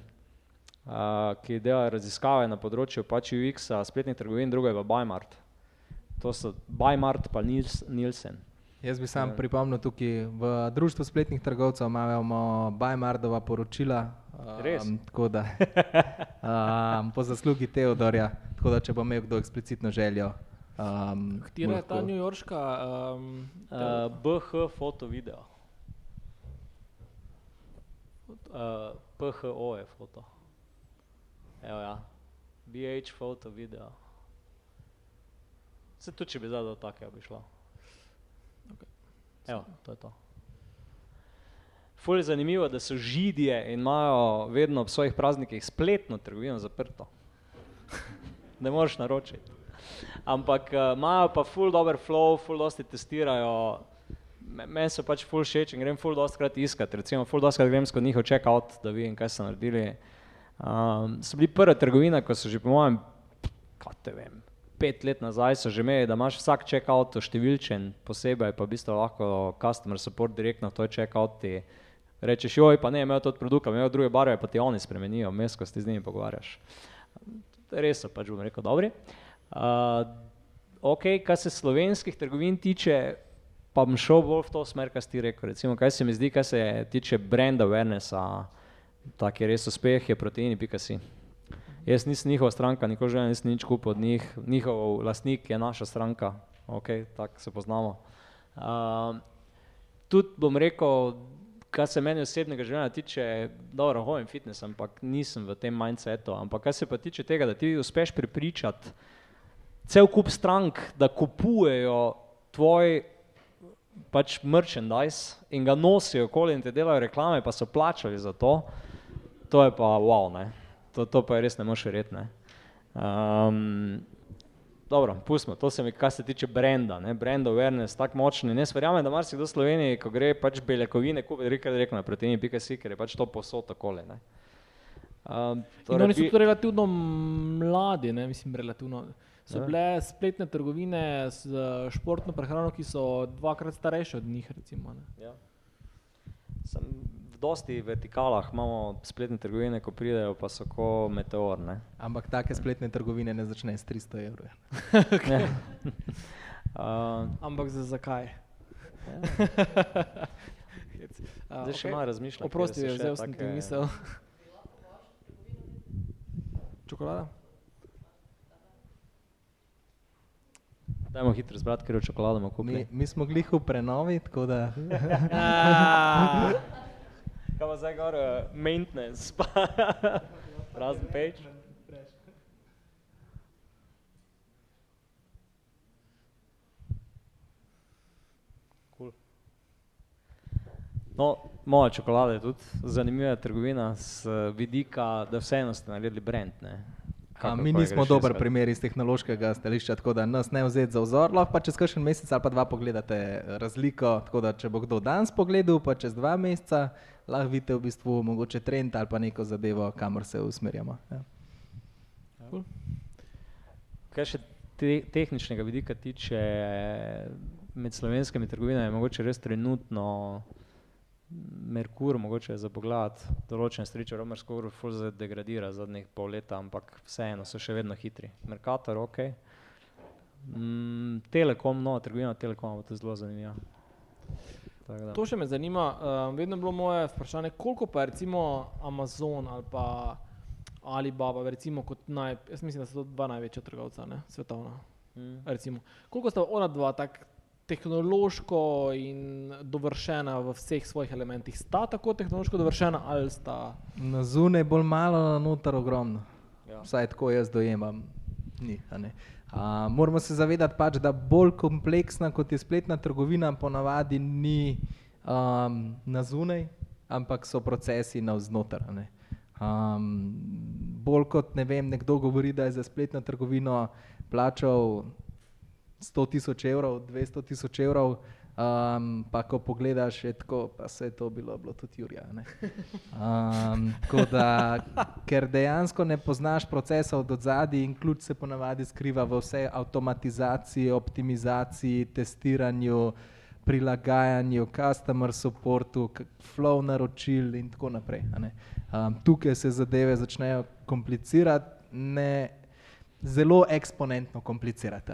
ki dela raziskave na področju pač UX-a, spletnih trgovin, druga je pa Bajmart. To so Bajmart pa Nielsen. Jaz bi sam pripomnil tukaj, v društvu spletnih trgovcev imamo Bajmardova poročila. Res? Um, tako da, *laughs* um, po zaslugi Teodorja, tako da če bo imel kdo eksplicitno željo. Um, Katera je ta New Yorkska? Um, uh, BH foto video. Uh, PHO je foto. Evo ja, BH foto video. Se tudi, če bi zdaj do takega bi šlo. Evo, to je to. Ful je zanimivo, da so židije in imajo vedno ob svojih praznikih spletno trgovino zaprto. *laughs* ne moreš naročiti. Ampak uh, imajo pa ful dober flow, ful dosti testirajo. Meni so pač ful všeč in grem ful dosti krat iskat. Recimo ful dosti krat grem skozi njihov check-out, da vidim, kaj so naredili. Um, so bili prva trgovina, ko so že po mojem, kaj te vem, pet let nazaj so že imeli, da imaš vsak check-out številčen posebej, pa v bistvu lahko customer support direktno to check-out ti rečeš, joj, pa ne, imajo to produkt, imajo druge barve, pa ti oni spremenijo, mes, ko ti z njimi pogovarjaš. res so pač, bom rekel, dobri. Uh, ok, kar se slovenskih trgovin tiče, pa bom šel bolj v to smer, kar si ti rekel. Recimo, kaj se mi zdi, kar se tiče brand awarenessa, tak je res uspeh, je proteini.si. Jaz nisem njihova stranka, nikoli že nisem nič kupil od njih, njihov lastnik je naša stranka, ok, tako se poznamo. Uh, tudi bom rekel, kar se meni osebnega življenja tiče, dobro, hojem fitness, ampak nisem v tem mindsetu, ampak kar se pa tiče tega, da ti uspeš prepričati cel kup strank, da kupujejo tvoj pač merchandise in ga nosijo okoli in te delajo reklame, pa so plačali za to, to je pa wow, ne. To, to pa je res ne moreš verjeti. Um, dobro, pustimo, to se mi, kar se tiče brenda, ne, brand awareness, tako močen in jaz verjamem, da marsikdo v Sloveniji, ko gre pač beljakovine kupiti, rekel, rekel na proteini.si, ker je pač to posod takole, ne. Um, In oni so tudi relativno mladi, ne, mislim, relativno. So Ja. bile spletne trgovine z športno prehrano, ki so dvakrat starejše od njih, recimo. Ne. Ja. Sem dosti vertikalah imamo spletne trgovine, ko pridejo, pa so ko meteor, ne. Ampak take spletne trgovine ne začne s 300 evrov. Ja. Uh, Ampak za zakaj? Hec. A, *laughs* zdaj še okej. malo razmišljam. Oprosti, še vzel sem ti misel. Čokolada? Dajmo hitro zbrati, ker jo čokolado bomo Mi, kupili. mi smo glih v prenovi, tako da *laughs* *laughs* Kaj pa zdaj gor, uh, maintenance, pa *laughs* prazen peč. Cool. No, moja čokolada je tudi zanimiva trgovina z eh, vidika, da vseeno ste naredili brand, ne. A, mi nismo dober iskat. primer iz tehnološkega stališča, tako da nas ne vzeti za vzor. Lahko pa čez kakšen mesec ali pa dva pogledate razliko. Tako da, če bo kdo danes pogledal, pa čez dva meseca, lahko vidite v bistvu mogoče trend ali pa neko zadevo, kamor se usmerjamo. Ja. Kaj še te, tehničnega vidika tiče, med slovenskimi trgovinami je mogoče res trenutno Merkur, mogoče za pogled, določene stvari, če Romersko ful zdaj degradira zadnjih pol leta, ampak vseeno so še vedno hitri. Mercator, ok. Mm, Telekom, nova trgovina Telekoma bo tudi zelo zanimiva. To še me zanima. Uh, vedno je bilo moje vprašanje, koliko pa je recimo Amazon ali pa Alibaba, recimo kot naj, jaz mislim, da so to dva največja trgovca, ne, svetovna. Mm. Recimo. Koliko sta ona dva tako tehnološko in dovršena v vseh svojih elementih? Sta tako tehnološko dovršena ali sta? Na zunaj bolj malo, na noter ogromno. Ja. Vsaj tako jaz dojemam. Ni, a a, moramo se zavedati, pač, da bolj kompleksna kot je spletna trgovina, ponavadi ni um, na zunaj, ampak so procesi navznoter. Um, bolj kot ne vem, nekdo govori, da je za spletno trgovino plačal 100 tisoč evrov, 200 tisoč evrov, um, pa ko pogledaš, je tako, pa se je to bilo, bilo tudi Jurija. ne. Um, da, ker dejansko ne poznaš procesa od zadaj in ključ se ponavadi skriva v vse avtomatizaciji, optimizaciji, testiranju, prilagajanju, customer supportu, flow naročil in tako naprej. Um, tukaj se zadeve začnejo komplicirati, ne zelo eksponentno komplicirati.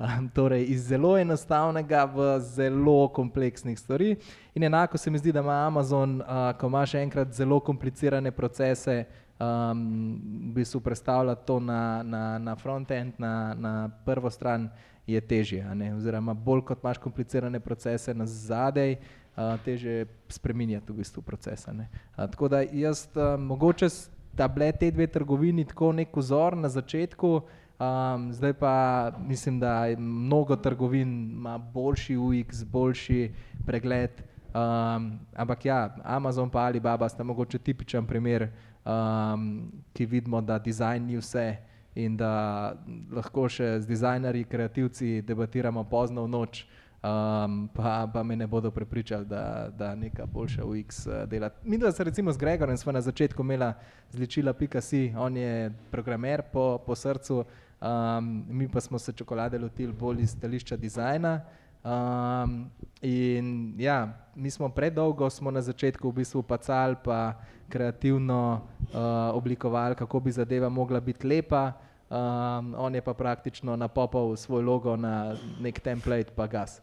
Um, torej, iz zelo enostavnega v zelo kompleksnih stvari. In enako se mi zdi, da ima Amazon, uh, ko imaš enkrat zelo komplicirane procese, um, v bistvu predstavljati to na, na, na front-end, na, na prvo stran, je težje. Oziroma, bolj kot imaš komplicirane procese na zadej, uh, težje je spreminjati v bistvu procese. ne. Uh, tako da jaz uh, mogoče sta bile te dve trgovini tako nek vzor na začetku. Um, zdaj pa mislim, da mnogo trgovin ima boljši UX, boljši pregled. Um, ampak ja, Amazon pa Alibaba sta mogoče tipičen primer, um, ki vidimo, da dizajn ni vse in da lahko še z dizajnerji, kreativci debatiramo pozno v noč, um, pa, pa me ne bodo prepričali, da, da neka boljša UX eh, dela. Mi dva se recimo z Gregorjem smo na začetku imela zličila.si, on je programer po, po srcu, um, mi pa smo se čokolade lotili bolj iz stališča dizajna. Um, in ja, mi smo predolgo smo na začetku v bistvu pacali, pa kreativno uh, oblikovali, kako bi zadeva mogla biti lepa. Um, on je pa praktično napopal svoj logo na nek template, pa gas.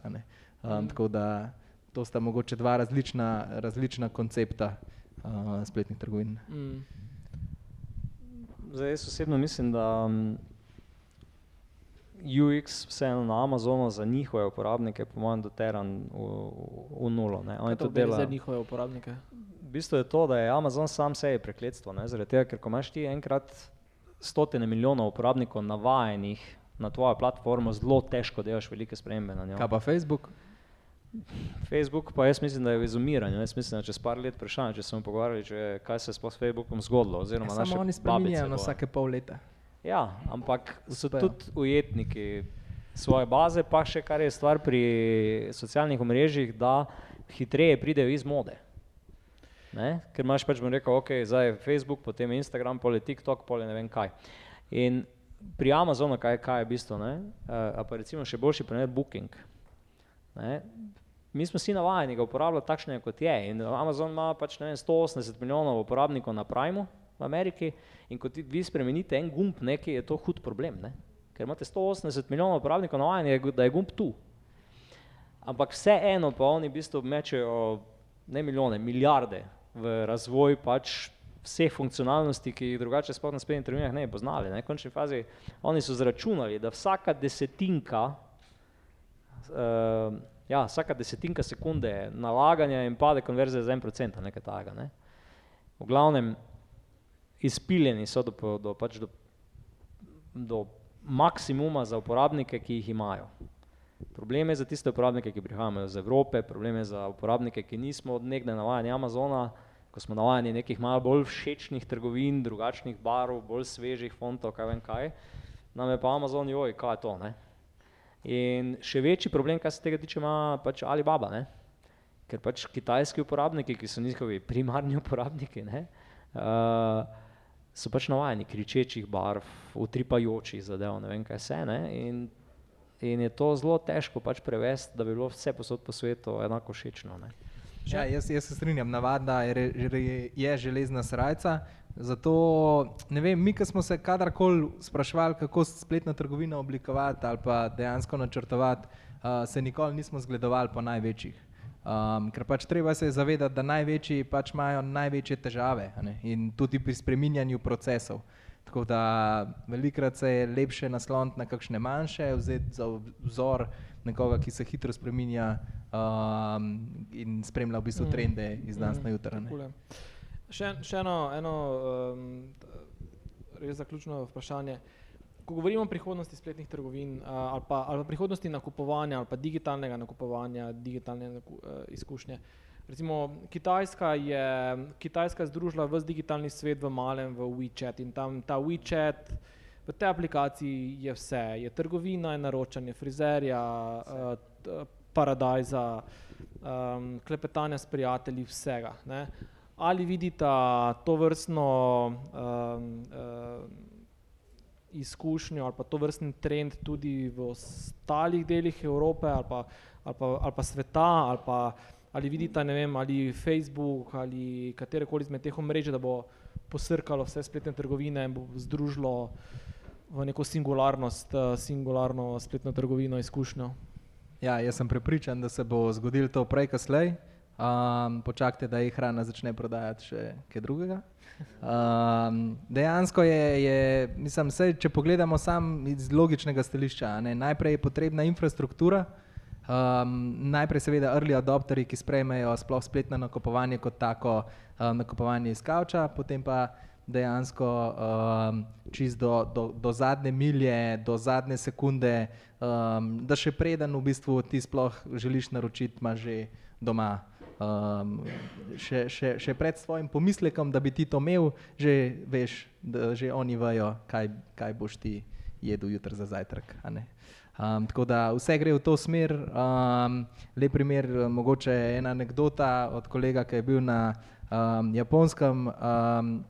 Um, tako da to sta mogoče dva različna, različna koncepta uh, spletnih trgovin. Mm. Zdaj, jaz osebno mislim, da um, UX vseeno na Amazonu za njihove uporabnike, po mojem, doteran v, v, v nulo. Ne. Oni to delajo. za njihove uporabnike? V bistvu je to, da je Amazon sam sebi prekletstvo, ne? zaradi tega, ker ko imaš ti enkrat stotine milijonov uporabnikov navajenih na tvojo platformo, zelo težko delaš velike spremembe na njo. Kaj pa Facebook? Facebook pa jaz mislim, da je v izumiranju. Jaz mislim, da čez par let vprašanje, če se bomo pogovarjali, če, kaj se je s Facebookom zgodilo. Oziroma, naše Ja, Samo oni babice spremenjajo na vsake pol leta. Ja, ampak so Uspejo. tudi ujetniki svoje baze, pa še kar je stvar pri socialnih omrežjih, da hitreje pridejo iz mode. Ne? Ker imaš pač, bom rekel, ok, zdaj je Facebook, potem Instagram, pol je TikTok, pol je ne vem kaj. In pri Amazonu, kaj, kaj je bistvo, ne? Uh, a pa recimo še boljši primer Booking. Ne? Mi smo vsi navajeni ga uporabljati takšne, kot je. In Amazon ima pač ne vem, 180 milijonov uporabnikov na Primu v Ameriki in ko ti vi spremenite en gumb nekaj, je to hud problem. Ne? Ker imate 180 milijonov uporabnikov navajeni, da je gumb tu. Ampak vseeno pa oni v bistvu mečejo ne milijone, milijarde v razvoj pač vseh funkcionalnosti, ki jih drugače sploh na spletnih trgovinah ne bi poznali. Ne? V končni fazi oni so zračunali, da vsaka desetinka uh, ja, vsaka desetinka sekunde nalaganja in pade konverzija za en procent, nekaj takega. Ne? V glavnem, izpiljeni so do, do, pač do, do maksimuma za uporabnike, ki jih imajo. Problem je za tiste uporabnike, ki prihajajo iz Evrope, problem je za uporabnike, ki nismo od nekdaj navajeni Amazona, ko smo navajeni nekih malo bolj všečnih trgovin, drugačnih barv, bolj svežih fontov, kaj vem kaj. Nam je pa Amazon, joj, kaj je to, ne? In še večji problem, kar se tega tiče, ima pač Alibaba, ne? ker pač kitajski uporabniki, ki so njihovi primarni *laughs* uporabniki, ne? Uh, so pač navajeni kričečih barv, utripajočih zadev, ne vem kaj vse. Ne? In, in je to zelo težko pač prevesti, da bi bilo vse posod po svetu enako všečno. Ne? Ja, jaz, jaz se strinjam, navadna je, re- je železna srajca. Zato, vem, mi, ki smo se kadarkoli sprašvali, kako spletno trgovino oblikovati ali pa dejansko načrtovati, uh, se nikoli nismo zgledovali po največjih. Um, ker pač treba se zavedati, da največji pač imajo največje težave ne, in tudi pri spreminjanju procesov. Tako da velikrat se je lepše nasloniti na kakšne manjše, vzeti za vzor nekoga, ki se hitro spreminja um, in spremlja v bistvu Mm. trende iz danes Mm, na jutro. Še, še eno, eno um, res zaključno vprašanje. Ko govorimo o prihodnosti spletnih trgovin uh, ali, pa, ali pa prihodnosti nakupovanja ali pa digitalnega nakupovanja, digitalne naku, uh, izkušnje. Recimo Kitajska je, Kitajska je združila vse digitalni svet v malem v WeChat in tam ta WeChat, v tej aplikaciji je vse, je trgovina, je naročanje frizerja, uh, paradajza, um, klepetanja s prijatelji, vsega. Ne? Ali vidita to vrstno um, um, izkušnjo ali pa to vrstni trend tudi v ostalih delih Evrope ali pa, ali pa, ali pa sveta ali pa ali vidita, ne vem, ali Facebook ali katerekoli izmed teh omrežij, da bo posrkalo vse spletne trgovine in bo združilo v neko singularnost, eh, singularno spletno trgovino izkušnjo. Ja, jaz sem prepričan, da se bo zgodilo to prej, kot slej. Um, počakajte, da jih hrana začne prodajati še kaj drugega. Um, dejansko je, je mislim, sej, če pogledamo sam iz logičnega stališča, ne, najprej je potrebna infrastruktura, um, najprej seveda early adopterji, ki sprejmejo sploh spletno nakupovanje kot tako um, nakupovanje iz kavča, potem pa dejansko um, čist do, do, do zadnje milje, do zadnje sekunde, um, da še preden v bistvu ti sploh želiš naročiti, imaš že doma. Um, še, še, še pred svojim pomislekom, da bi ti to imel, že veš, da že oni vejo, kaj, kaj boš ti jedel jutri za zajtrk. Um, tako da vse gre v to smer. Um, lep primer, mogoče ena anekdota od kolega, ki je bil na um, japonskem. Um,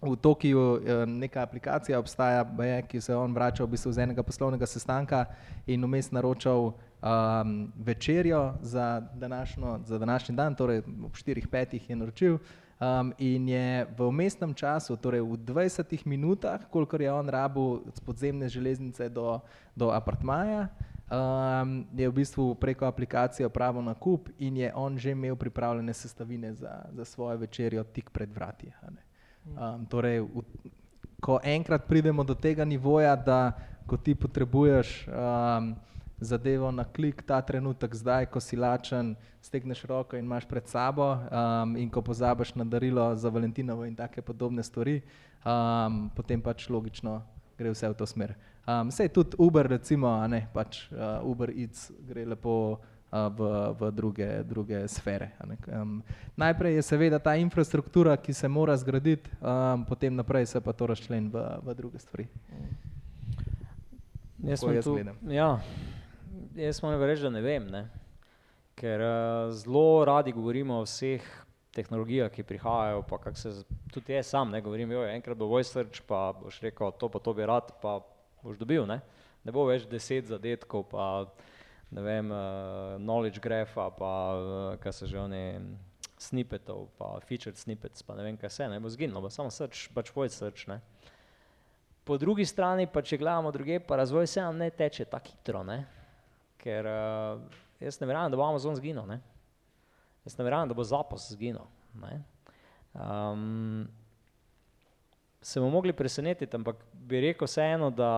v Tokiu neka aplikacija obstaja, baje, ki se je on vračal v bistvu z enega poslovnega sestanka in vmes naročal um, večerjo za, današnjo, za današnji dan, torej ob 4-5 je naročil. Um, in je v umestnem času, torej v 20 minutah, kolikor je on rabu od podzemne železnice do, do apartmaja, um, je v bistvu preko aplikacije opravil nakup in je on že imel pripravljene sestavine za, za svojo večerjo tik pred vrati. Um, torej, v, ko enkrat pridemo do tega nivoja, da ko ti potrebuješ um, zadevo na klik, ta trenutek, zdaj, ko si lačen, stegneš roko in imaš pred sabo, um, in ko pozabiš na darilo za Valentinovo in take podobne stvari, um, potem pač logično gre vse v to smer. Um, Sej tudi Uber, recimo, ne, pač uh, Uber Eats gre lepo uh, v, v druge, druge sfere. Um, najprej je seveda ta infrastruktura, ki se mora zgraditi, um, potem naprej se pa to razčlen v, v druge stvari. Jaz, jaz tu, gledam. ja, jaz moram reči, da ne vem, ne? ker uh, zelo radi govorimo o vseh tehnologijah, ki prihajajo, pa kak se, tudi jaz sam ne govorim, jo, enkrat bo voice search, pa boš rekel, to pa to bi rad, pa boš dobil, ne, ne bo več deset zadetkov, pa ne vem, uh, knowledge grapha, pa uh, kaj se že oni, snippetov, pa featured snippets, pa ne vem kaj se, ne bo zginilo, bo samo search, pač voice search, ne. Po drugi strani pa, če gledamo druge, pa razvoj se nam ne teče tako hitro, ne? Ker uh, jaz ne verjamem, da bo Amazon zginil, ne? jaz ne verjamem, da bo Zapos zginil. Um, se bomo mogli presenetiti, ampak bi rekel vseeno, da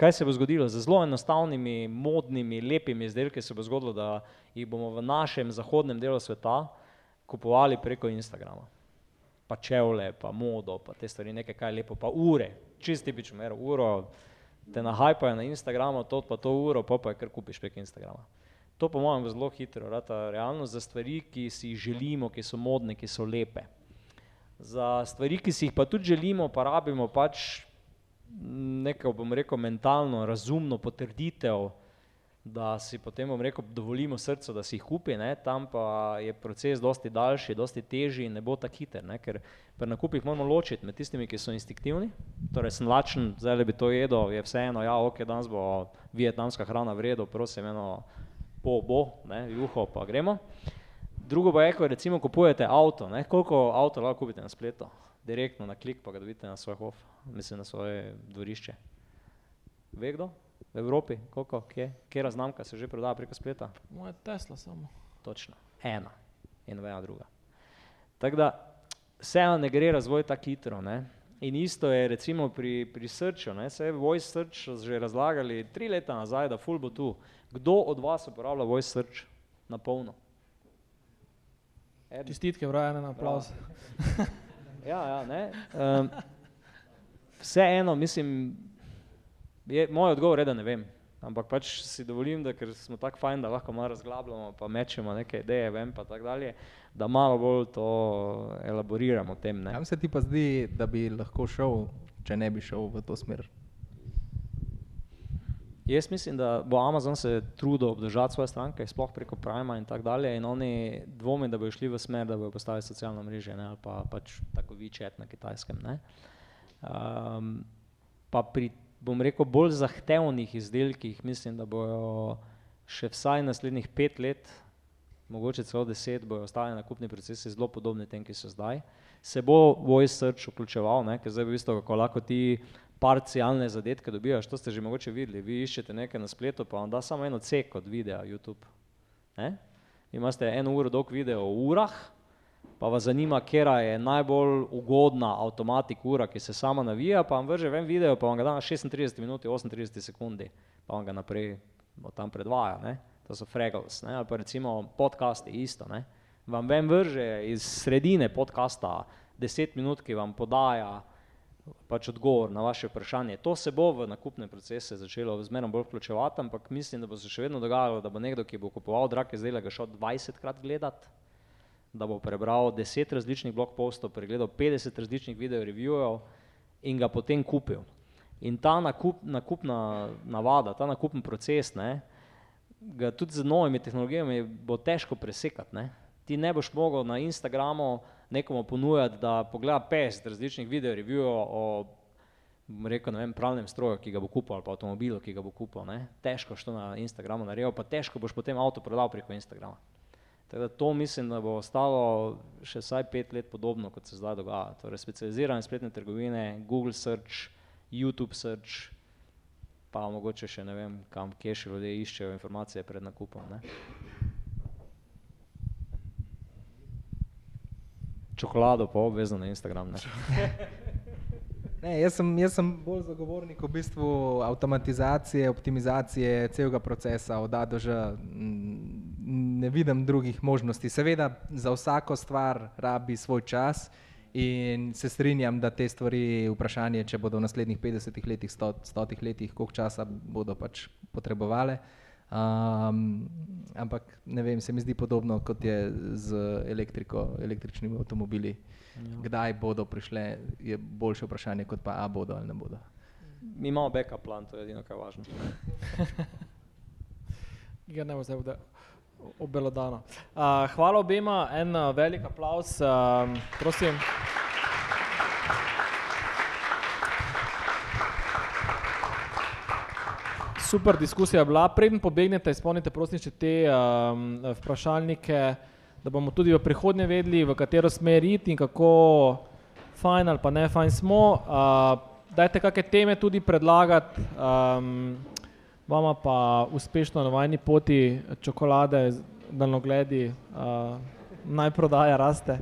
kaj se bo zgodilo z zelo enostavnimi, modnimi, lepimi izdelki, se bo zgodilo, da jih bomo v našem zahodnem delu sveta kupovali preko Instagrama pa čevlje, pa modo, pa te stvari, nekaj kaj je lepo, pa ure, čist tipično mer, uro, te nahajpajo na Instagramu, to pa to uro, pa pa je kar kupiš prek Instagrama. To po mojem zelo hitro, rata realnost za stvari, ki si jih želimo, ki so modne, ki so lepe. Za stvari, ki si jih pa tudi želimo, pa rabimo pač neko, bom rekel, mentalno, razumno potrditev, da si potem, bom rekel, dovolimo srcu, da si jih kupi, ne, tam pa je proces dosti daljši, dosti težji in ne bo tako hiter, ne, ker pri nakupih moramo ločiti med tistimi, ki so instinktivni, torej sem lačen, zdaj bi to jedel, je vseeno, ja, ok, danes bo vietnamska hrana v redu, prosim, eno po bo, ne, juho pa gremo. Drugo pa je, ko recimo kupujete avto, ne, koliko avto lahko kupite na spletu, direktno na klik, pa ga dobite na svoj hof, mislim na svoje dvorišče. Ve kdo? V Evropi, koliko, kje, kera znamka se že prodaja preko spleta? Moja Tesla samo. Točno, ena in nobena druga. Tako da vseeno ne gre razvoj tako hitro. Ne? In isto je recimo pri, pri Srču, ne? se je Voice Search že razlagali tri leta nazaj, da ful bo tu. Kdo od vas uporablja Voice Search na polno? Eden. Čestitke, vrajene na aplauz. Ja, ja, ne. Um, vseeno, mislim, je, moj odgovor je, da ne vem. Ampak pač si dovolim, da ker smo tako fajn, da lahko malo razglabljamo, pa mečemo neke ideje, vem pa tako dalje, da malo bolj to elaboriramo o tem. Ne. Kam se ti pa zdi, da bi lahko šel, če ne bi šel v to smer? Jaz mislim, da bo Amazon se trudil obdržati svoje stranke, sploh preko Prima in tako dalje, in oni dvomi, da bodo šli v smer, da bodo postavili socialno mreže ne, ali pa pač tako WeChat na kitajskem. Ne. Um, pa pri, bom rekel, bolj zahtevnih izdelkih mislim, da bojo še vsaj naslednjih pet let, mogoče celo deset, bojo ostali nakupni procesi zelo podobni tem, ki so zdaj. Se bo voice search vključeval, ne, ker zdaj bi visto, kako lahko ti parcialne zadetke dobivaš, to ste že mogoče videli, vi iščete nekaj na spletu, pa vam da samo eno cek od videa YouTube. Ne? Imate eno uro dolg video o urah, pa vas zanima, kera je najbolj ugodna avtomatik ura, ki se sama navija, pa vam vrže ven video, pa vam ga da na 36 minuti, 38 sekundi, pa vam ga naprej od tam predvaja, ne? to so Fraggles, ne? ali pa recimo podcasti isto, ne? vam ven vrže iz sredine podcasta 10 minut, ki vam podaja pač odgovor na vaše vprašanje. To se bo v nakupne procese začelo zmerno bolj vključevati, ampak mislim, da bo se še vedno dogajalo, da bo nekdo, ki bo kupoval drag izdelek, šel 20 krat gledati, da bo prebral 10 različnih blog postov, pregledal 50 različnih video reviewov in ga potem kupil. In ta nakup, nakupna navada, ta nakupni proces, ne, ga tudi z novimi tehnologijami bo težko presekati. Ne. Ti ne boš mogel na Instagramu nekomu ponujati, da pogleda 50 različnih video reviewov o rekel, vem, pravnem stroju, ki ga bo kupil ali pa avtomobilu, ki ga bo kupil. Ne. Težko boš to na Instagramu naredil, pa težko boš potem avto prodal preko Instagrama. Tako da to mislim, da bo ostalo še vsaj pet let podobno, kot se zdaj dogaja. Torej, specializirane spletne trgovine, Google Search, YouTube Search, pa mogoče še ne vem, kam, kje še ljudje iščejo informacije pred nakupom. Ne. Čokolado pa obvezno na Instagram. Ne. *laughs* Ne, jaz, sem, jaz sem bolj zagovornik v bistvu avtomatizacije, optimizacije celega procesa, od A do Ž. Ne vidim drugih možnosti. Seveda za vsako stvar rabi svoj čas in se strinjam, da te stvari, vprašanje, če bodo v naslednjih 50 letih, 100, 100 letih, koliko časa bodo pač potrebovale. Um, ampak ne vem, se mi zdi podobno kot je z elektriko, električnimi avtomobili. Ja. Kdaj bodo prišle, je boljše vprašanje, kot pa, a bodo ali ne bodo. Mi imamo backup plan, to je edino, kar je važno. *laughs* Ja, ne bo zdaj bude obelodano. Uh, hvala obema, en uh, velik aplaus, uh, prosim. Super diskusija je bila. Preden pobegnete, izpolnite prosim še te um, vprašalnike da bomo tudi v prihodnje vedeli, v katero smer iti in kako fajn ali pa ne fajn smo. Uh, dajte kakšne teme tudi predlagati, um, vama pa uspešno na vajni poti čokolade, daljnogledi, uh, naj prodaja raste.